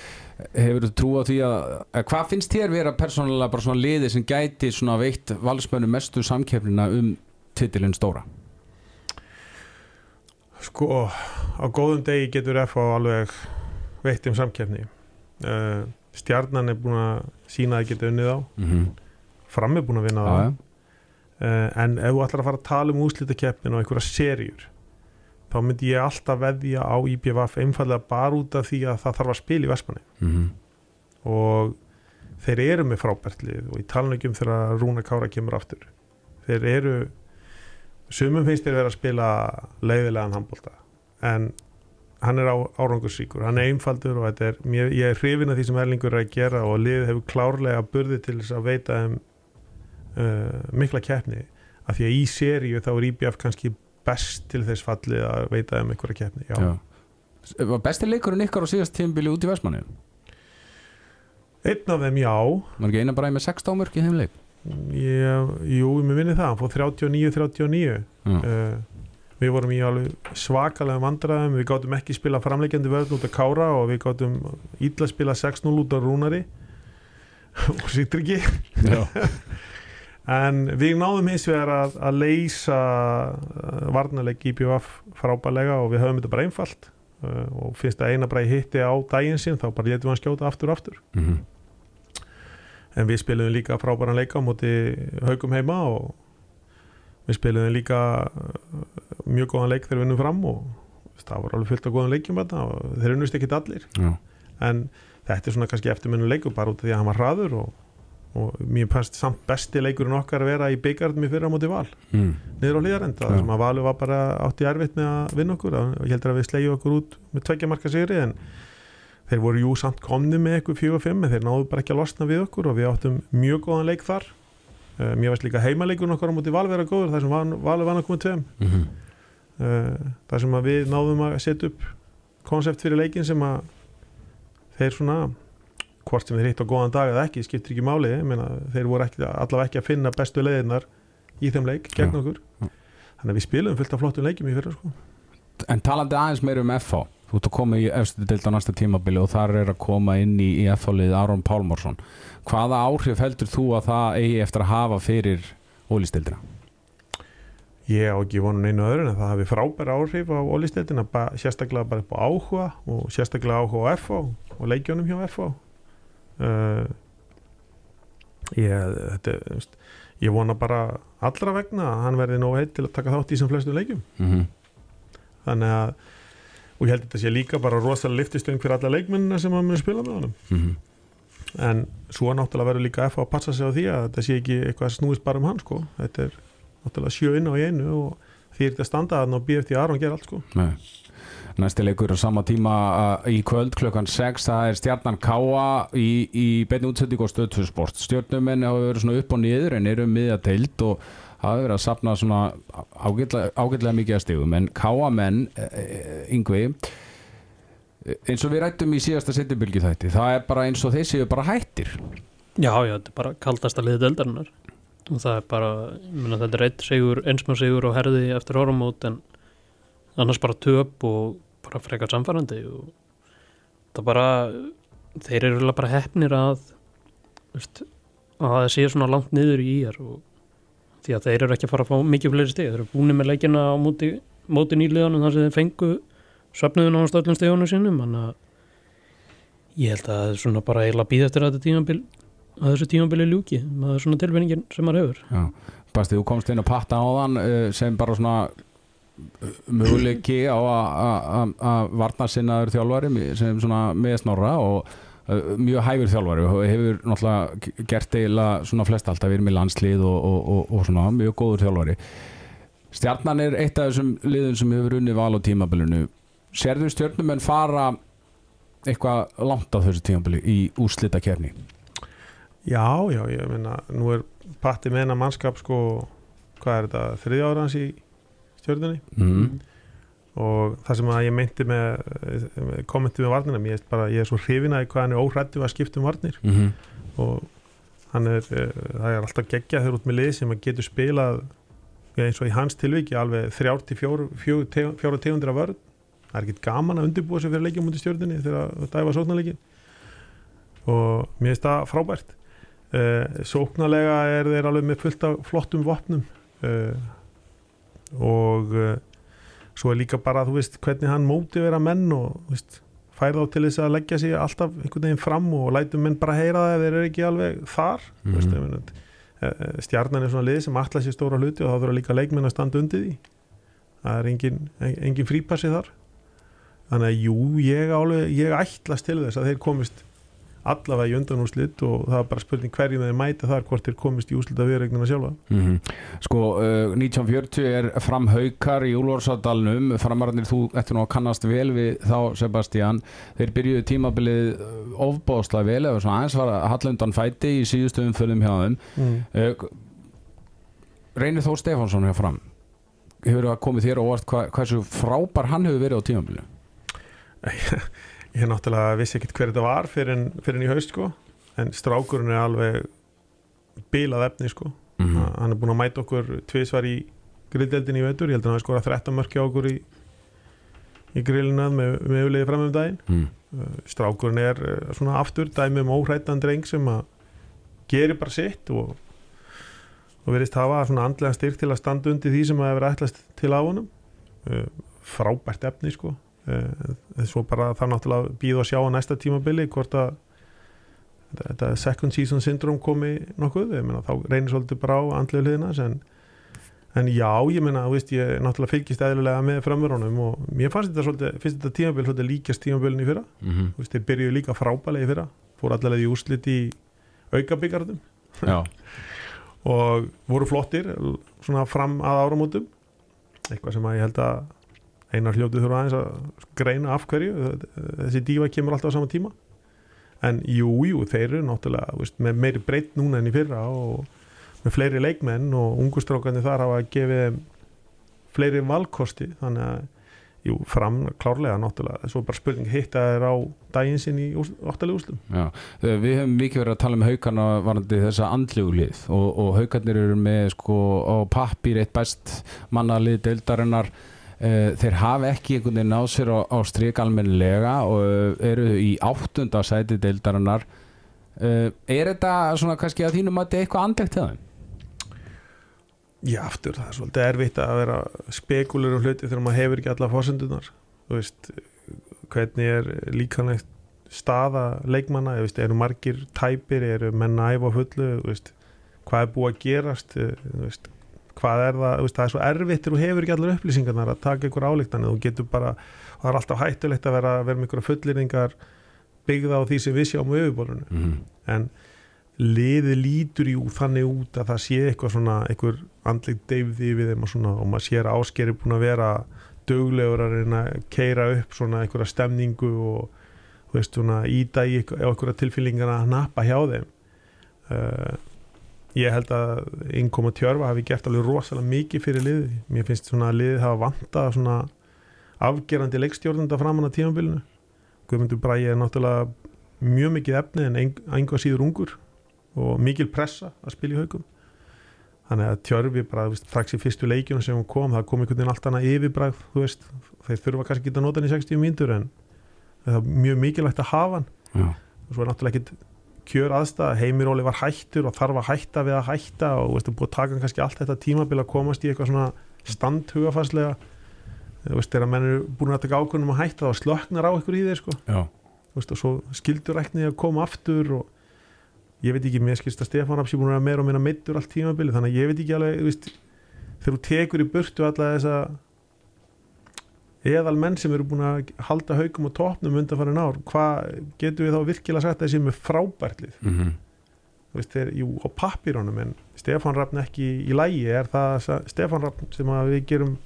hefur þú trú á því að, að hvað finnst þér vera persónulega bara svona liðið sem gæti svona veitt valsmennum mestu samkeppnina um titilinn stóra? Sko, á góðum degi getur F á alveg veitt um samkeppni. Uh, Stjarnan er búin að sína að það geta unnið á. Mm -hmm. fram er búin að vinna Já, það. já. En ef þú ætlar að fara að tala um úslitakeppnin og einhverja serjur þá myndi ég alltaf veðja á IBVF einfallega bara út af því að það þarf að spila í Vestmanni Mhm. og þeir eru með frábært lið og ég tala nú ekki um þegar Rúna Kára kemur aftur. Þeir eru sumum finnst þeir vera að spila leiðilegan handbólta en hann er á, árangursríkur, hann er einfaldur og þetta er, mér, ég er hrifin af því sem Erlingur er að gera og liðið hefur klárlega burði til þess að veita um uh, mikla keppni af því að í seríu þá er IBF kannski best til þess fallið að veita um einhverja keppni já. Já. Var besti leikurinn ykkar á síðast tímabili út í Vestmanni? einn af þeim já Var ekki eina bara með 16 mörk í þeim leik? ég, jú, mér minni það, hann fór 39-39 Já. uh, við vorum í alveg svakalega vandræðum við gáttum ekki spila framleikjandi vörð út af Kára og við gáttum ítla spila 6-0 út af Rúnari <laughs> og sýttir ekki. <laughs> en við náðum hins vegar að, að leysa uh, varnarleik IPVF frábælega og við höfum þetta bara einfalt uh, og finnst að eina bara hitti á daginn sinn þá bara letum við hann skjóta aftur og aftur Mhm. en við spilum líka frábæran leika á móti haugum heima og við spilum líka uh, mjög góðan leik þegar við vinnum fram og það var alveg fullt af góðan leikjum og þeir unnust ekki allir Já. en þetta er svona kannski eftirminnu leikur bara út af því að hann var hraður og, og mér fannst samt besti leikurinn okkar að vera í byggarnum í fyrra móti val. Mm. niður á hlýðarenda, sem að valu var bara átti erfitt með að vinna okkur. Og ég heldur að við slegju okkur út með tveggja marka sigri en þeir voru jú samt komni með eitthvað 4-5 en þeir náðu bara ekki að losna við okkur og við áttum mjög góðan leik þar. Uh, mér veist líka heimaleikur okkar á móti Val vera góður þar sem Val Valur vann að koma tveim. Mm -hmm. þar sem að við náðum að setja upp konsept fyrir leikin sem að þeir svona hvort sem þeir hitt á góðan dag eða ekki, skiptir ekki máli meina, þeir voru ekki, allavega ekki að finna bestu leiðinar í þeim leik gegn Já. okkur þannig að við spilum fullt af flottum leikjum í fyrra sko. En talandi aðeins meir um FH Þú ert að koma í efstu deild á næsta tímabili og þar er að koma inn í, í FH-lið Aron Pálmarsson Hvaða áhrif heldur þú að það eigi eftir að hafa fyrir ólistildina? ég á ekki vonun einu öðru en það hafi frábæra áhrif á ólistildina sérstaklega bara upp á áhuga og sérstaklega áhuga á FH og leikjónum hjá FH uh, ég, þetta, veist, ég vona bara allra vegna að hann verði nóg heitt til að taka þátt í sem flestu leikjum Mm -hmm. þannig að og ég held að þetta sé líka bara rosalega liftistöng fyrir alla leikmennina sem að muni spila með honum Mhm. en svo náttúrulega verður líka F að passa sig á því að þetta sé ekki eitthvað að snúist bara um hann sko. þetta er náttúrulega sjö inn á í einu og því er þetta að standa að ná býð eftir Aron ger allt sko. Nei. Næsti leikur á sama tíma uh, í kvöld klukkan 6 það er stjarnan Káa í, í beinni útsending og stöðtursport stjörnumenn hafa verið svona upp og niður en eru um miðja teild og hafa verið að sapna svona ágætlega, ágætlega mikið að stigum. En Káa menn uh, yngvi eins og við rættum í síðasta setjubilgi þætti það er bara eins og þeir séu bara hættir. Já, já, þetta er bara kaldasta liðið eldarinnar og það er bara, ég meina þetta er eitt sigur, einsmjör sigur og herði eftir orðumót en annars bara töp og bara frekar samfærandi og það bara þeir eru bara hefnir að veist, að það sé svona langt niður í íjar og því að þeir eru ekki að fara að fá mikið fleiri stig, þeir eru búin með leikina á móti, móti nýliðanum þar sem þeir fengu söfnuðun á stöllum stegunum sínum þannig að ég held að það er svona bara eiginlega býð eftir að tímabil að þessu tímabili ljúki. Það er svona tilfinningin sem maður hefur. Já. Basti, þú komst inn að patta á þann uh, sem bara svona möguleiki á að- varna sinnaður þjálfari sem svona meðsnorra og uh, mjög hæfur þjálfari og hefur náttúrulega gert eiginlega svona flest alltaf verið með landslið og, og, og, svona mjög góður þjálfari Stjarnan er eitt af þessum liðum sem hefur unnið val á tímabilinu Serðu stjörnumenn fara eitthvað langt á þessu tímabili í úslita kefni? já, já, ég meina nú er patti hennar mannskap sko, hvað er þetta, hans í stjörnunni. Mm. og það sem að ég meinti með, kommenti með varnina, ég, bara, ég er svo hrifinaði hvað hann er óhrættu að skipta um varnir. Mm -hmm. og hann er, eh, það er alltaf geggja þegar út með lið sem að getur spilað ja, eins og í hans tilviki alveg þrjár til fjóru, fjóru, teg, fjóru tegundir af vörð það er ekkit gaman að undirbúa sig fyrir leikjum út í stjórninni þegar það dæfa sóknarleikin og mér finnst það frábært. Uh, sóknarlega er þeir alveg með fullt af flottum vopnum. Uh, og uh, svo er líka bara þú veist hvernig hann móti vera menn og veist fær þá til þess að leggja sig alltaf einhvern veginn fram og lætum menn bara heyra það ef þeir eru ekki alveg þar mm Mhm. veist, meina, eh, eh, stjarnan er svona lið sem allar sér stóra hluti og þá þurfa líka leikmenn að standa undir því það er engin, en- engin frípassi þar þannig að jú, ég, alveg, ég ætlast til þess að þeir komist allavega í undanúslit og það er bara spurning hverjum þeir mæta þar hvort þeir komist í úslita viðregnina sjálfa. Mm Sko, uh, 1940 er fram haukar í Úlfarsadalnum framararnir þú eftir nú að kannast vel við þá Sebastian, þeir byrjuðu tímabilið uh, ofbóðslega vel eða svona aðeins var að halla undan fæti í síðustu umföllum hjá þeim. Mm. uh, Reynir Þór Stefánsson hjá fram. Hefur það komið þér á óvart hva, hversu frábær hann hefur verið á tímabilið <laughs> ég náttúrulega vissi ekkert hver þetta var fyrir en, fyrir en í haust sko. En strákurinn er alveg bilað efni sko. Mm -hmm. hann er búin að mæta okkur tvisvar í grilldeldin í vetur, ég held að hann hafi skorað 13 mörki á okkur í, í grillina með, með yfirleiði fram um daginn. Mm. Strákurinn er uh, svona aftur dæmi um óhrættan dreng sem að gerir bara sitt og, og verðist hafa svona andlega styrk til að standa undir því sem að hefur ætlast til á honum. Uh, frábært efni sko uh, svo bara það náttúrulega býð að sjá á næsta tímabili hvort að þetta, second season syndrome komi nokkuð, ég meina þá reynir svolítið bara á andlega hliðina en, en já, ég meina, þú veist, ég náttúrulega fylgist eðlulega með framverunum og mér fannst þetta svolítið, finnst þetta tímabil svolítið líkast tímabilin í fyrra. Mm -hmm. Þú veist, þeir byrjuðu líka frábælega í fyrra fór allavega í úrslit í aukabyggarðum Já, <laughs> og voru flottir svona fram að áramótum. Eitthvað sem að ég held að einar hljótið þurfa aðeins að greina af hverju þessi dífa kemur alltaf á sama tíma. En jú, jú, þeir eru náttúrulega veist, með meiri breytt núna enn í fyrra og með fleiri leikmenn og ungustrákarnir þar hafa gefið þeim fleiri valkosti. Þannig að jú, fram klárlega náttúrulega, þessu bara spurning hitta þeir á daginn sinn í óttalega úslum Já, Þegar við hefum mikið verið að tala um haukarna varandi þessa andlegu lið og, og haukarnir eru með sko á pappir eitt best mannalið deildarinnar uh, þeir hafa ekki einhvern veginn á sér á, á strík almennilega og uh, eru í áttunda sæti deildarinnar. Uh, Er þetta svona kannski að þínum að þetta er eitthvað andlegt til þeim? Já, aftur, það er svolítið erfitt að vera spekulur um hluti þegar maður hefur ekki alla fórsendunar þú veist, hvernig er líkanlegt staða leikmanna, veist, eru margir tæpir, eru menna æfa fullu, veist, hvað er búið að gerast, þú veist, hvað er það, veist, það er svo erfitt þú hefur ekki allar upplýsingarnar að taka ykkur álíktan þú getur bara, það er alltaf hættulegt að vera, vera með ykkur fullirningar byggða á því sem við sjáum við yfirbólunum Mm -hmm. en liði lítur jú þannig út að það sé eitthvað svona eitthvað andleg deyfði við þeim og svona og maður sér að áskeri búin að vera döglegur að reyna að keira upp svona einhverja stemningu og veist svona íta í einhverja tilfyllingar að nappa hjá þeim uh, ég held að innkoma tjörfa hafi gert alveg rosalega mikið fyrir liði mér finnst svona að liði hafa vantað svona afgerandi leikstjórnanda framann á tímanbylunu Guðmundur Bræði er náttúrulega mjög mikið efni en einhvað síður ungur og mikil pressa að spila í haugum þannig að tjörfi bara veist, strax í fyrstu leikjunum sem hún kom það kom einhvern veginn allt annað yfirbræð veist, þeir þurfa kannski ekki að nota hann í 60 mínútur en það er mjög mikilvægt að hafa hann. Já. og svo er náttúrulega ekkit kjör aðstæða, Heimiróli var hættur og þarf að hætta við að hætta og veist, búið að taka kannski allt þetta tímabil að komast í eitthvað svona standhugafarslega þú veist, þegar menn eru búin að taka ákvörnum að hætta þá slöknar á ykkur í þeir sko. veist, og svo skildur ekki að koma aftur og ég veit ekki, mér skilst að Stefán Raps er búin að vera meira og minna meittur allt tímabili þannig að ég veit ekki alveg, veist, þegar þú tekur í burtu alla þessa eðal menn sem eru búin að halda haugum og topnum undan farin ár hvað getur við þá virkilega sagt að það sé með frábærtlið Mm -hmm. veist, þeir, jú, á pappirónum en Stefán Rapp ekki í lægi er það Stefán Rapp sem við gerum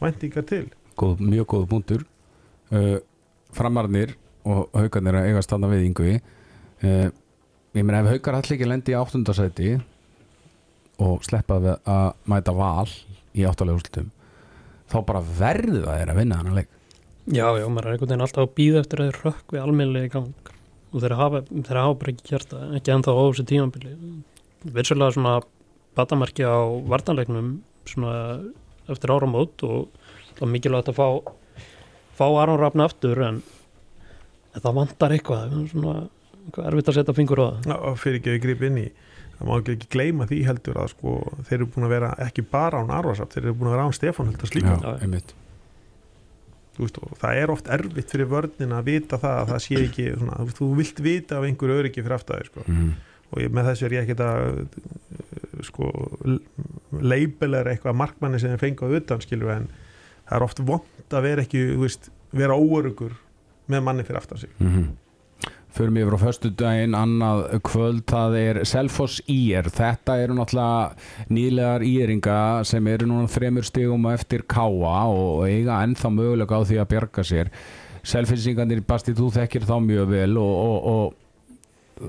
væntingar til? Góð, mjög góð punktur. Uh, framarnir og haugarnir að eiga stanna við yngvi. Uh, ég meina ef haugar allir ekki lendi í áttundasæti og sleppa við að mæta val í áttalega úrslutum þá bara verðu það er að vinna hann að leik. Já, já, maður er einhvern veginn alltaf að býða eftir að þeir rökk við almennlega í gang. Og þeir hafa, þeir hafa bara ekki það ekki ennþá á þessu tímanbili virsulega svona batamarki á vartanleiknum svona eftir áramót og það er mikilvægt að fá fá Aron Rafn aftur en, en það vantar eitthvað svona eitthvað erfitt að setja fingur á það. Og fyrir ekki að við grip inn í það má ekki gleyma því heldur að sko, þeir eru búin að vera ekki bara án Arvarsaf þeir eru búin að vera án Stefán heldur slíka veist, það er oft erfitt fyrir vörnin að vita það að það sé ekki svona, þú, vilt vita af einhverju öryggi fyrir aftæði sko. mm. og ég, með þessu er ég ekki að sko, leipilegur eitthvað markmanni sem þeir fengi á utan skilur en það er oft vond að vera ekki veist, vera óörugur með manni fyrir aftan sig Mm -hmm. Förum yfir á föstu daginn annað kvöld, það er Selfoss IR, þetta eru náttúrulega nýlegar íringa sem eru núna þremur stigum eftir káa og eiga ennþá mögulega á því að bjarga sér. Selfinsingarnir, Basti, þú þekkir þá mjög vel og, og, og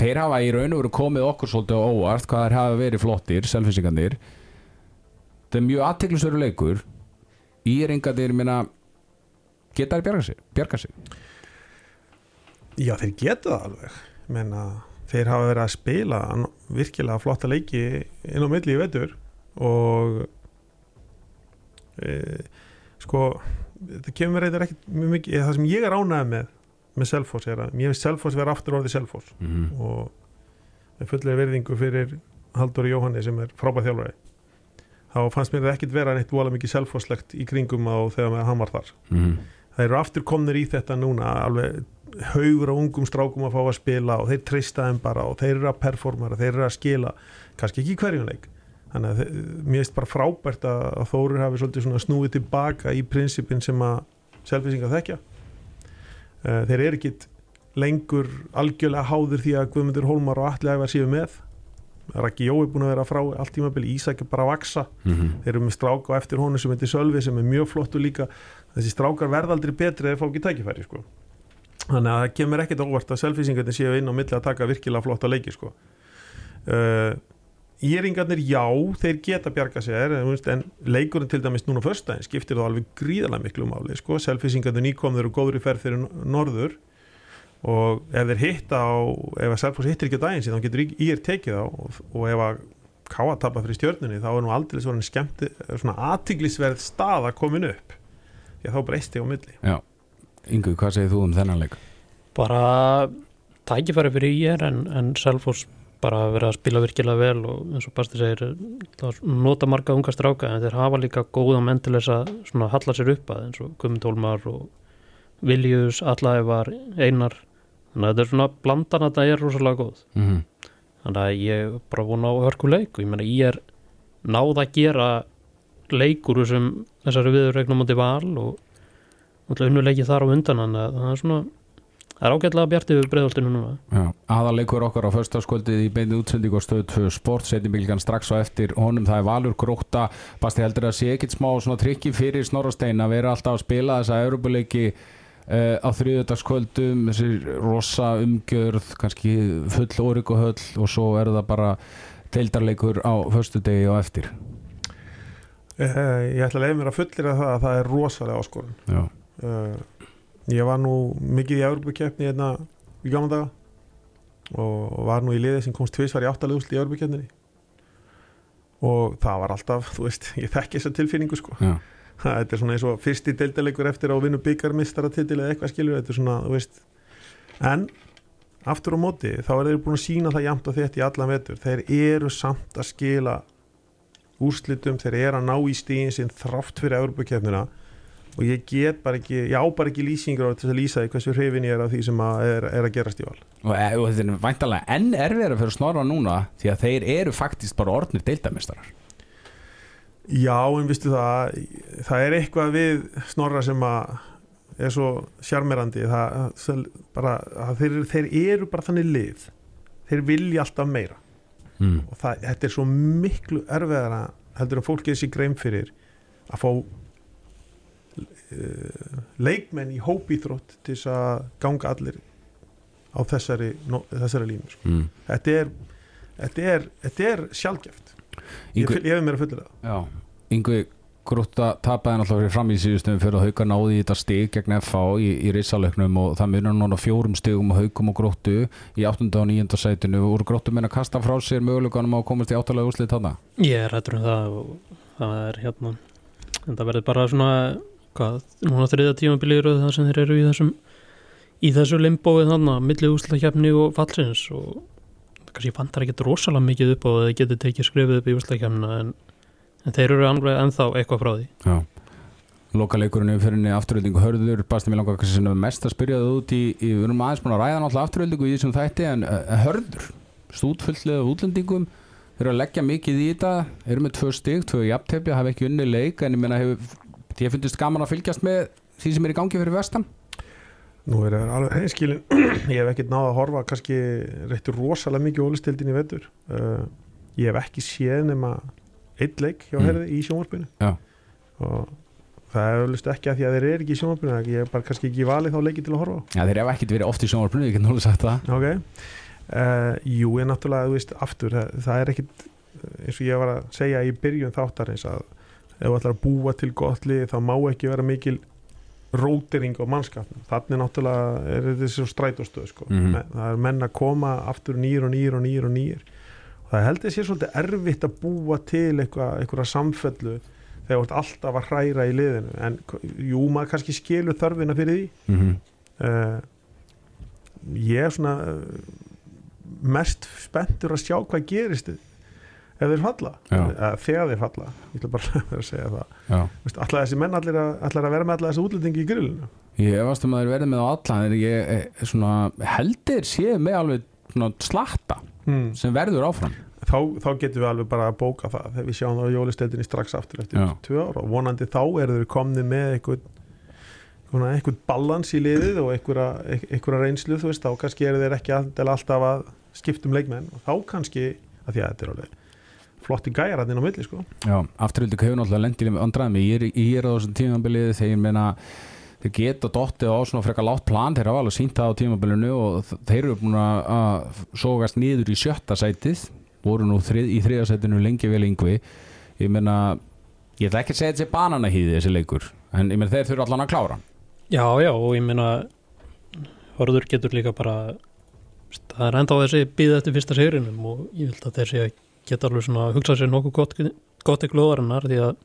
þeir hafa í raun og veru komið okkur svolítið á óvart hvað þeir hafa verið flottir, Selfinsingarnir þetta er mjög aðteklisveru leikur. Íringarnir, minna geta þeir bjarga sér, bjarga sér Já, þeir geta það alveg menna, þeir hafa verið að spila virkilega flotta leiki inn á milli í vetur og e, sko það kemur reyndar ekkert mjög mikið það sem ég er ánægð með með Selfoss er að mér finnst Selfoss vera aftur orðið Selfoss mm -hmm. og með fulllega verðingu fyrir Halldóri Jóhanni sem er frábæð þjálfari þá fannst mér það ekkert vera neitt vola mikið Selfosslegt í kringum á þegar hann var þar Mm -hmm. Það eru aftur komnir í þetta núna alveg haugur á ungum strákum að fá að spila og þeir treysta þeim bara og þeir eru að performara, þeir eru að skila kannski ekki hverjunleik þannig að þeir, mér finnst bara frábært að, Þórir hafi svolítið svona snúið tilbaka í prinsipin sem að selfisingar þekkja. Uh, þeir eru ekkit lengur algjörlega háður því að Guðmundur Hólmar og Alli Ævar séu með. Raki Jó er búin að vera frá allt tímabili Ísak er bara að vaksa Mm -hmm. þeir eru með stráka á eftir honum sem heitir Sölvi sem er mjög flottu líka þessi strákar verða aldrei betri eða fá ekki tækifæri sko. þannig að það kemur ekkert óvart að selfisingarnir séu inn á milli að taka virkilega flotta leiki sko. uh, Íringarnir, já, þeir geta bjarga sér en, leikurinn til dæmis núna fyrstæðin skiptir þá alveg gríðarlega miklu máli sko. selfisingarnir nýkomður og góður í ferð fyrir norður og ef þeir hitta á ef að Selfoss hittir ekki á daginn síðan þá getur ír tekið á og, og ef að káa tappa fyrir stjörnunni þá er nú aldrei svona skemmti svona aðtiglisverð stað að komin upp því að þá breyst ég á milli. Já, Ingu, hvað segir þú um þennan leik? bara tækifæri fyrir ég en, en Selfoss bara verið að spila virkilega vel og eins og Basti segir þá nota marga unga stráka en þeir hafa líka góða menn til þess að svona halla sér upp að eins og Guðmund Hólmar og Viljus, Allævar, Einar. Þannig að þetta er svona blandan að það er rosalega góð. Mm þannig að ég bara vona á hörku leik og ég meina ég er náð að gera leikur sem þessari viðurregnum átti val og náttúrulega unnuleiki þar á undan að það er svona það er ágætlega bjartið við breiðoltinu núna. Já, aðaleikur okkar á föstaskvöldið í beinu útsending og stöð 2 sport setjumilgan strax á eftir honum það er Valur Gróta Basti heldur að sé ekkit smá svona trikki fyrir Snorrastein að vera alltaf að spila þessa eurobuleiki uh, á þriðudagskvöldum þessir rosa umgjörð kannski full órik og svo er það bara teildarleikur á föstudegi og eftir Ég ætla að leiða mér að fullir að það að það er rosalega áskorun. Uh, Ég var nú mikið í Európa-keppni hérna í gamla daga og var nú í liði sem komst tvisvar í áttalegusli í Európa-keppninni og það var alltaf, þú veist, <laughs> ég þekki þessa tilfinningu sko. Já, þetta er svona eins og fyrsti deildalegur eftir að vinna byggarmistara-titil eða eitthvað skilur, þetta er svona, þú veist. En aftur á móti, þá er þeir búin að sína það jæmt og þetta í allan vetur, þeir eru samt að skila úrslitum, þeir eru að ná í stíðin sinn þrátt fyrir Európa-keppnina og ég get bara ekki, ég á bara ekki lýsingur á til að lýsa því hversu hrifin ég er af því sem að er, er að gerast í val. Og, e- og þetta er væntalega enn erfiðara fyrir Snorra núna því að þeir eru faktist bara orðnir deildamistarar Já, en vistu það það er eitthvað við snorra sem að er svo sjarmerandi það, það, bara, að þeir, þeir eru bara þannig lið. Þeir vilja alltaf meira mm. og það, þetta er svo miklu erfiðara heldur að fólkið sér grein fyrir að fá uh, leikmenn í hópíþrótt til þess að ganga allir á þessari, no, þessari línu sko. Mm. þetta er þetta er, er sjálfgeft ég, ég hef mér að fulla það Yngvi Grúta tapaði náttúrulega fyrir fram í síðustum fyrir að hauka náði í þetta stig gegn FH í, í reysalöknum og það munar núna fjórum stigum og haukum og gróttu í 8. og 9. sætinu og gróttu meina kasta frá sér möguleikanum á að komast í áttalega úrslit þarna Ég er hættur um það og það er hérna en það verður bara svona hvað, núna þriða tímabili eru það sem þeir eru í þessum í þessu limbóið þannig, milli úslakefni og fallsins og kannski vantar ekki rosalega mikið upp á að þeir geti tekið skrifið upp í úslakefnina en, en þeir eru alveg ennþá eitthvað frá því. Já. Lokaleikurinn yfir fyrirni afturöldingu hörður. Basti mér langar kannski sem er mest að spyrja það út í, í við erum aðeins búin að ræða náttúrulega afturöldingu í þessum þætti en uh, hörður stútfullið af útlendingum eru að leggja mikið í þetta eru með tvö stig, tvö jafntefja, hafa ekki unni leik en ég meina hefur, því að finnst gaman að fylgjast með því sem er í gangi fyrir vestan? Nú er það alveg hreinskilin <clears throat> ég hef ekkert náða að horfa kannski reittur rosalega mikið ólistildin í vetur. Uh, ég hef ekki séð nema eitt leik hjá Mm. herði í sjónvarpinu Já. og það er eflust ekki að því að þeir eru ekki í sjónvarpinu ég hef bara kannski ekki valið þá leiki til að horfa á. Já, þeir hafa ekkert verið oft í sjónvarpinu, ég get náttúrulega sagt það ok uh, jú, ég náttúrulega, þú veist, aftur það, það er ekkit, eins og ég var að segja í byrjun þáttarins að ef þú ætlar að búa til gott lið þá má ekki vera mikil rótering á mannskapnum, þannig náttúrulega er þetta svo strætóstöð sko. Mhm. Men, það er menn að koma aftur nýr og nýr og nýr og nýr og það heldur sér svolítið erfitt að búa til eitthvað samfellu þegar þú ert alltaf að hræra í liðinu. En jú, maður kannski skilur þörfina fyrir því. Mm -hmm. uh, ég er svona uh, mest spenntur að sjá hvað gerist ef þeir falla. Uh, þegar þeir falla, ég ætla bara að <laughs> vera að segja það allar þessi menn allir að, allir að vera með allar þessi útlendingi í grillinu? Ég efast um að þeir verði með á allan en ég eh, svona, heldur séu með alveg slatta hmm. sem verður áfram. Þá, þá getum við alveg bara að bóka það þegar við sjáum það á jólisteldinni strax aftur eftir tvö ára og vonandi þá eru þeir komni með eitthvað eitthvað balans í liðið og einhverja reynslu þú veist, þá kannski eru þeir ekki alltaf, að skiptum leikmenn og þá kannski, að því að þetta er alveg flotti gæjar hann inn á milli sko. Já, afturhildið hefur náttúrulega lendið með andraðum ég er, ég er á þessum tímabilið þegar ég meina þeir geta dottið á svona frekar látt plan þeir hafa alveg sínt það á tímabilinu og þeir eru búin að- sógast niður í sjötta sætið voru nú þrið, í þriðasettinu lengi vel yngvi ég meina, ég ætla ekki að segja þetta sé bananahýði þessi leikur, en ég meina þeir þurfa allan að klára. Já, já, og ég meina Hörður getur líka bara það er enda á þessi býða eftir fyrsta sigrinum og ég vil að þessi geta alveg svona að hugsa sér nokkuð gott, gott ekki glóðarinnar því að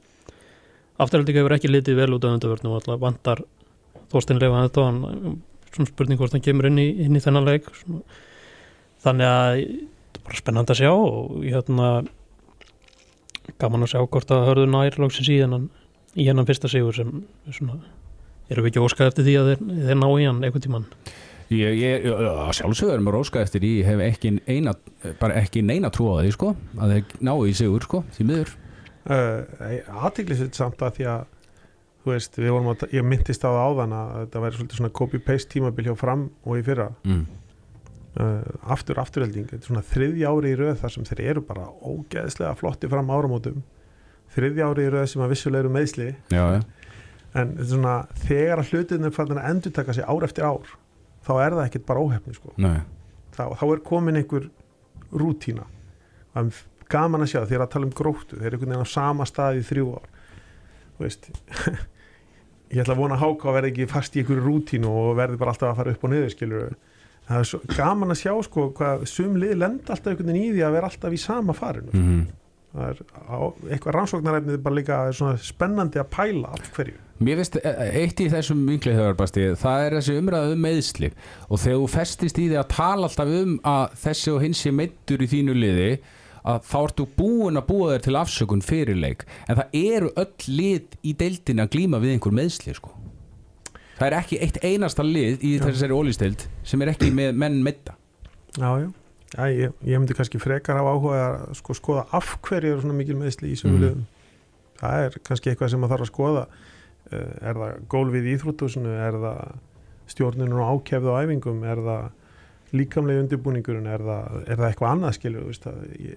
afturhaldið hefur ekki litið vel út af undarvörnum og alltaf vantar Þorstein Lefa þetta og hann svona spurning hvort hann kemur inn í, inn í þennan leik svona. þannig að þetta er bara spennand að sjá og ég hérna gaman að sjá hvort að hörðu nær lóksins í hennan í hennan fyrsta sigur sem svona erum við ekki óskað eftir því að þeir, þeir ná í hann einhvern tíman Ég, ég, sjálfsögur erum við róska eftir því ég hef ekki eina, bara ekki neina trú á því sko, að þeir ná í sigur sko, því miður uh, aðtiklisett samt að því að þú veist, við vorum að, ég myndist á það áðan að þetta væri svolítið svona copy-paste tímabil hjá fram og í fyrra. Mm. uh, aftur afturhelding, þetta er svona þriðja ári í röð þar sem þeir eru bara ógeðslega flotti fram áramótum. Þriðja ári í röð sem að vissulega eru meðsli já, ja. en þetta er svona þegar að hlutinu fann að endur taka sig ár eftir ár þá er það ekkert bara óhefni sko. þá, þá er komin einhver rútína. Það er gaman að sjá þegar að tala um gróttu þeir eru einhvern veginn á sama stað í þrjú ár. Veist ég ætla að vona að háka verði ekki fast í einhverju rútínu og verði bara alltaf að fara upp og niður skilur það er svo gaman að sjá sko hvað sumlið lenda alltaf einhvern veginn í því að vera alltaf í sama farinu. Mm -hmm. það er á, eitthvað rannsóknaræfnið bara líka spennandi að pæla af hverju. Mér finnst eitt í þessum vinklið það er þessi umræðu um meðsli og þegar þú festist í því að tala alltaf um að þessi og hins sé meittur í þínu liði að þá ertu búin að búa þér til afsökun fyrirleik en það eru öll lið í deildin að glýma við einhver meðsli sko. það er ekki eitt einasta lið í þessari ólisteild sem er ekki með menn meita Já, já, ég, ég myndi kannski frekar hafa áhuga að sko, skoða af hverju eru svona mikil meðsli í þessum mm. það er kannski eitthvað sem maður þarf að skoða. Er það gólfið í Íþrótusinu er það stjórnunum og ákefðu á æfingum? Er það líkamlega undirbúningurinn er það, er það eitthvað annað skilju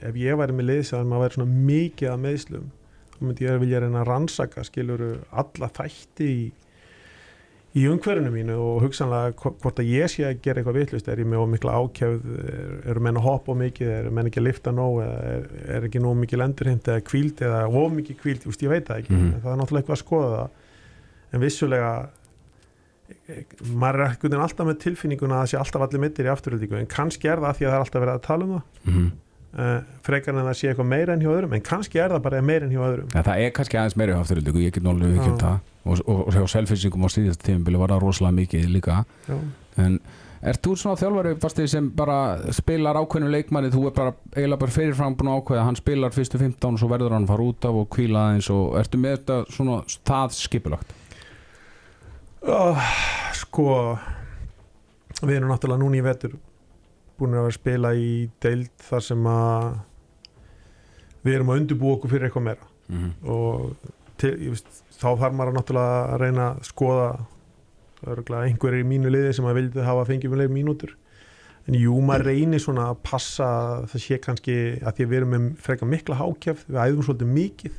ef ég væri með liðs að maður væri svona mikið að meðslum þá myndi ég að vilja reyna að rannsaka skiljuru alla þætti í, í umhverfinu mínu og hugsanlega hvort að ég sé að gera eitthvað vitlust er ég með ómikla ákjöfð er, eru menn að hoppa ómikið, eru menn ekki að lifta nóg er, er ekki nóg mikið endurhind eða kvíld eða ómikið kvíld, ég veit það ekki. Mm -hmm. það er náttúrulega eitthvað að skoða það. En vissulega maður er ekkert alltaf með tilfinninguna að það sé alltaf allir mittir í afturhaldíku en kannski er það því að það er alltaf verið að tala um það. Mm -hmm. uh, frekar en það sé eitthvað meira enn hjá öðrum en kannski er það bara meira enn hjá öðrum. Ja, Það er kannski aðeins meira hjá afturhaldíku, ég get náttúrulega ekki um það. Og, og, og hjá selfinsingum á síðast tímubili var það rosalega mikið líka. Já. en er þú svona þjálfari sem bara spilar ákveðinu leikmanni þú er bara eiginlega bara fyrirfram búin að ákveða hann spilar fyrstu 15 og svo verður hann fara út af og kvíla aðeins og ertu með þetta svona það skipulagt Oh, sko við erum náttúrulega núni í vetur búin að vera að spila í deild þar sem að við erum að undirbúa okkur fyrir eitthvað meira. Mm -hmm. og til, veist, þá þarf maður náttúrulega að reyna að skoða einhverjir í mínu liði sem að vildi hafa leið mínútur. En jú, maður reynir svona að passa það sé kannski að því að við erum með freka mikla hákjæft, við æðum svolítið mikið.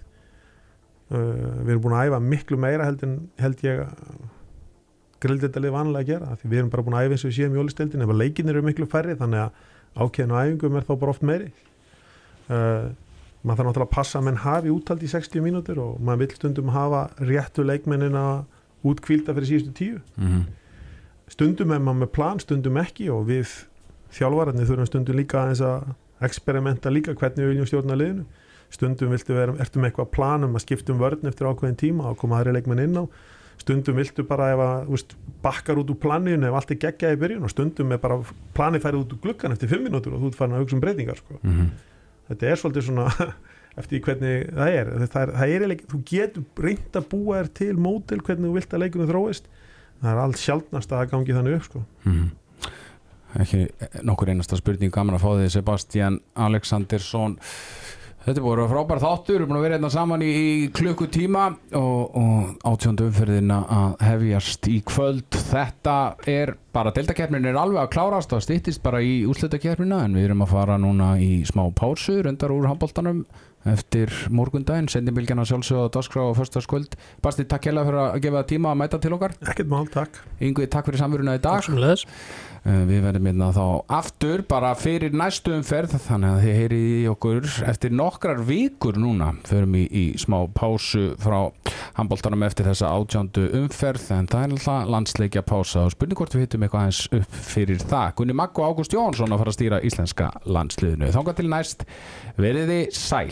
Uh, við erum búin að æfa miklu meira held, en, held ég grilldeldalið vanlega að gera því við erum bara búin að æfa eins og við séum í ólisteldin ef leikinir eru miklu færri þannig að ákveðinu æfingum er þá bara oft meiri. Uh, maður þarf náttúrulega að passa að menn hafi úttald í 60 mínútur og maður vil stundum hafa réttu leikmennina útkvílda fyrir síðustu tíu. Mm -hmm. stundum er maður með plan, stundum ekki og við þjálfvararnir þurfum stundum líka að experimenta líka hvernig við viljum stjórna liðinu. Stundum viltu vera, ertu með eitthvað planum að skiptum vörn eftir ákveðin tíma og koma aðri leikmenn inn á stundum viltu bara ef að úst, bakkar út úr planinu ef allt er geggjað í byrjun og stundum er bara planið færið út úr glukkan eftir fimm minútur og þú ert farin að hugsa um breytingar sko. mm -hmm. þetta er svolítið svona <laughs> eftir hvernig það er það er, það er þú getur reynd að búa þér til mótil hvernig þú vilt að leikunum þróist það er allt sjálfnast að það gangi þannig upp sko. mm -hmm. ekki nokkur einasta spurning gaman að fá þig Sebastian Alexandersson Þetta að frábæra þáttur, við erum búin að vera hérna saman í, í klukkutíma og, og átjóndu umferðina að hefjast í kvöld. Þetta er bara, deltakerfnin er alveg að klárast og stýttist bara í úslutakernina en við erum að fara núna í smá pásu rundar úr handbóltanum eftir morgundaginn, sendinbylgjana sjálfsögða dagskrá og förstaskvöld. Basti, takk hella fyrir að gefa tíma að mæta til okkar. Ekkert mál, takk. Yngvi, takk fyrir samveruna í dag. Takk sem leðis. Eh, Við verðum hérna þá aftur bara fyrir næstu umferð þannig að þið heyri í okkur eftir nokkrar vikur núna. Förum í, í smá pásu frá handbóltanum eftir þessa átjándu umferð en það er alltaf landsleikja pása og spurning hvort við hittum eitthvað eins upp fyrir það. Gunni Maggo Ágúst Jónsson að fara að stýra íslenska landsliðinu. Þángar til næst veriði sæl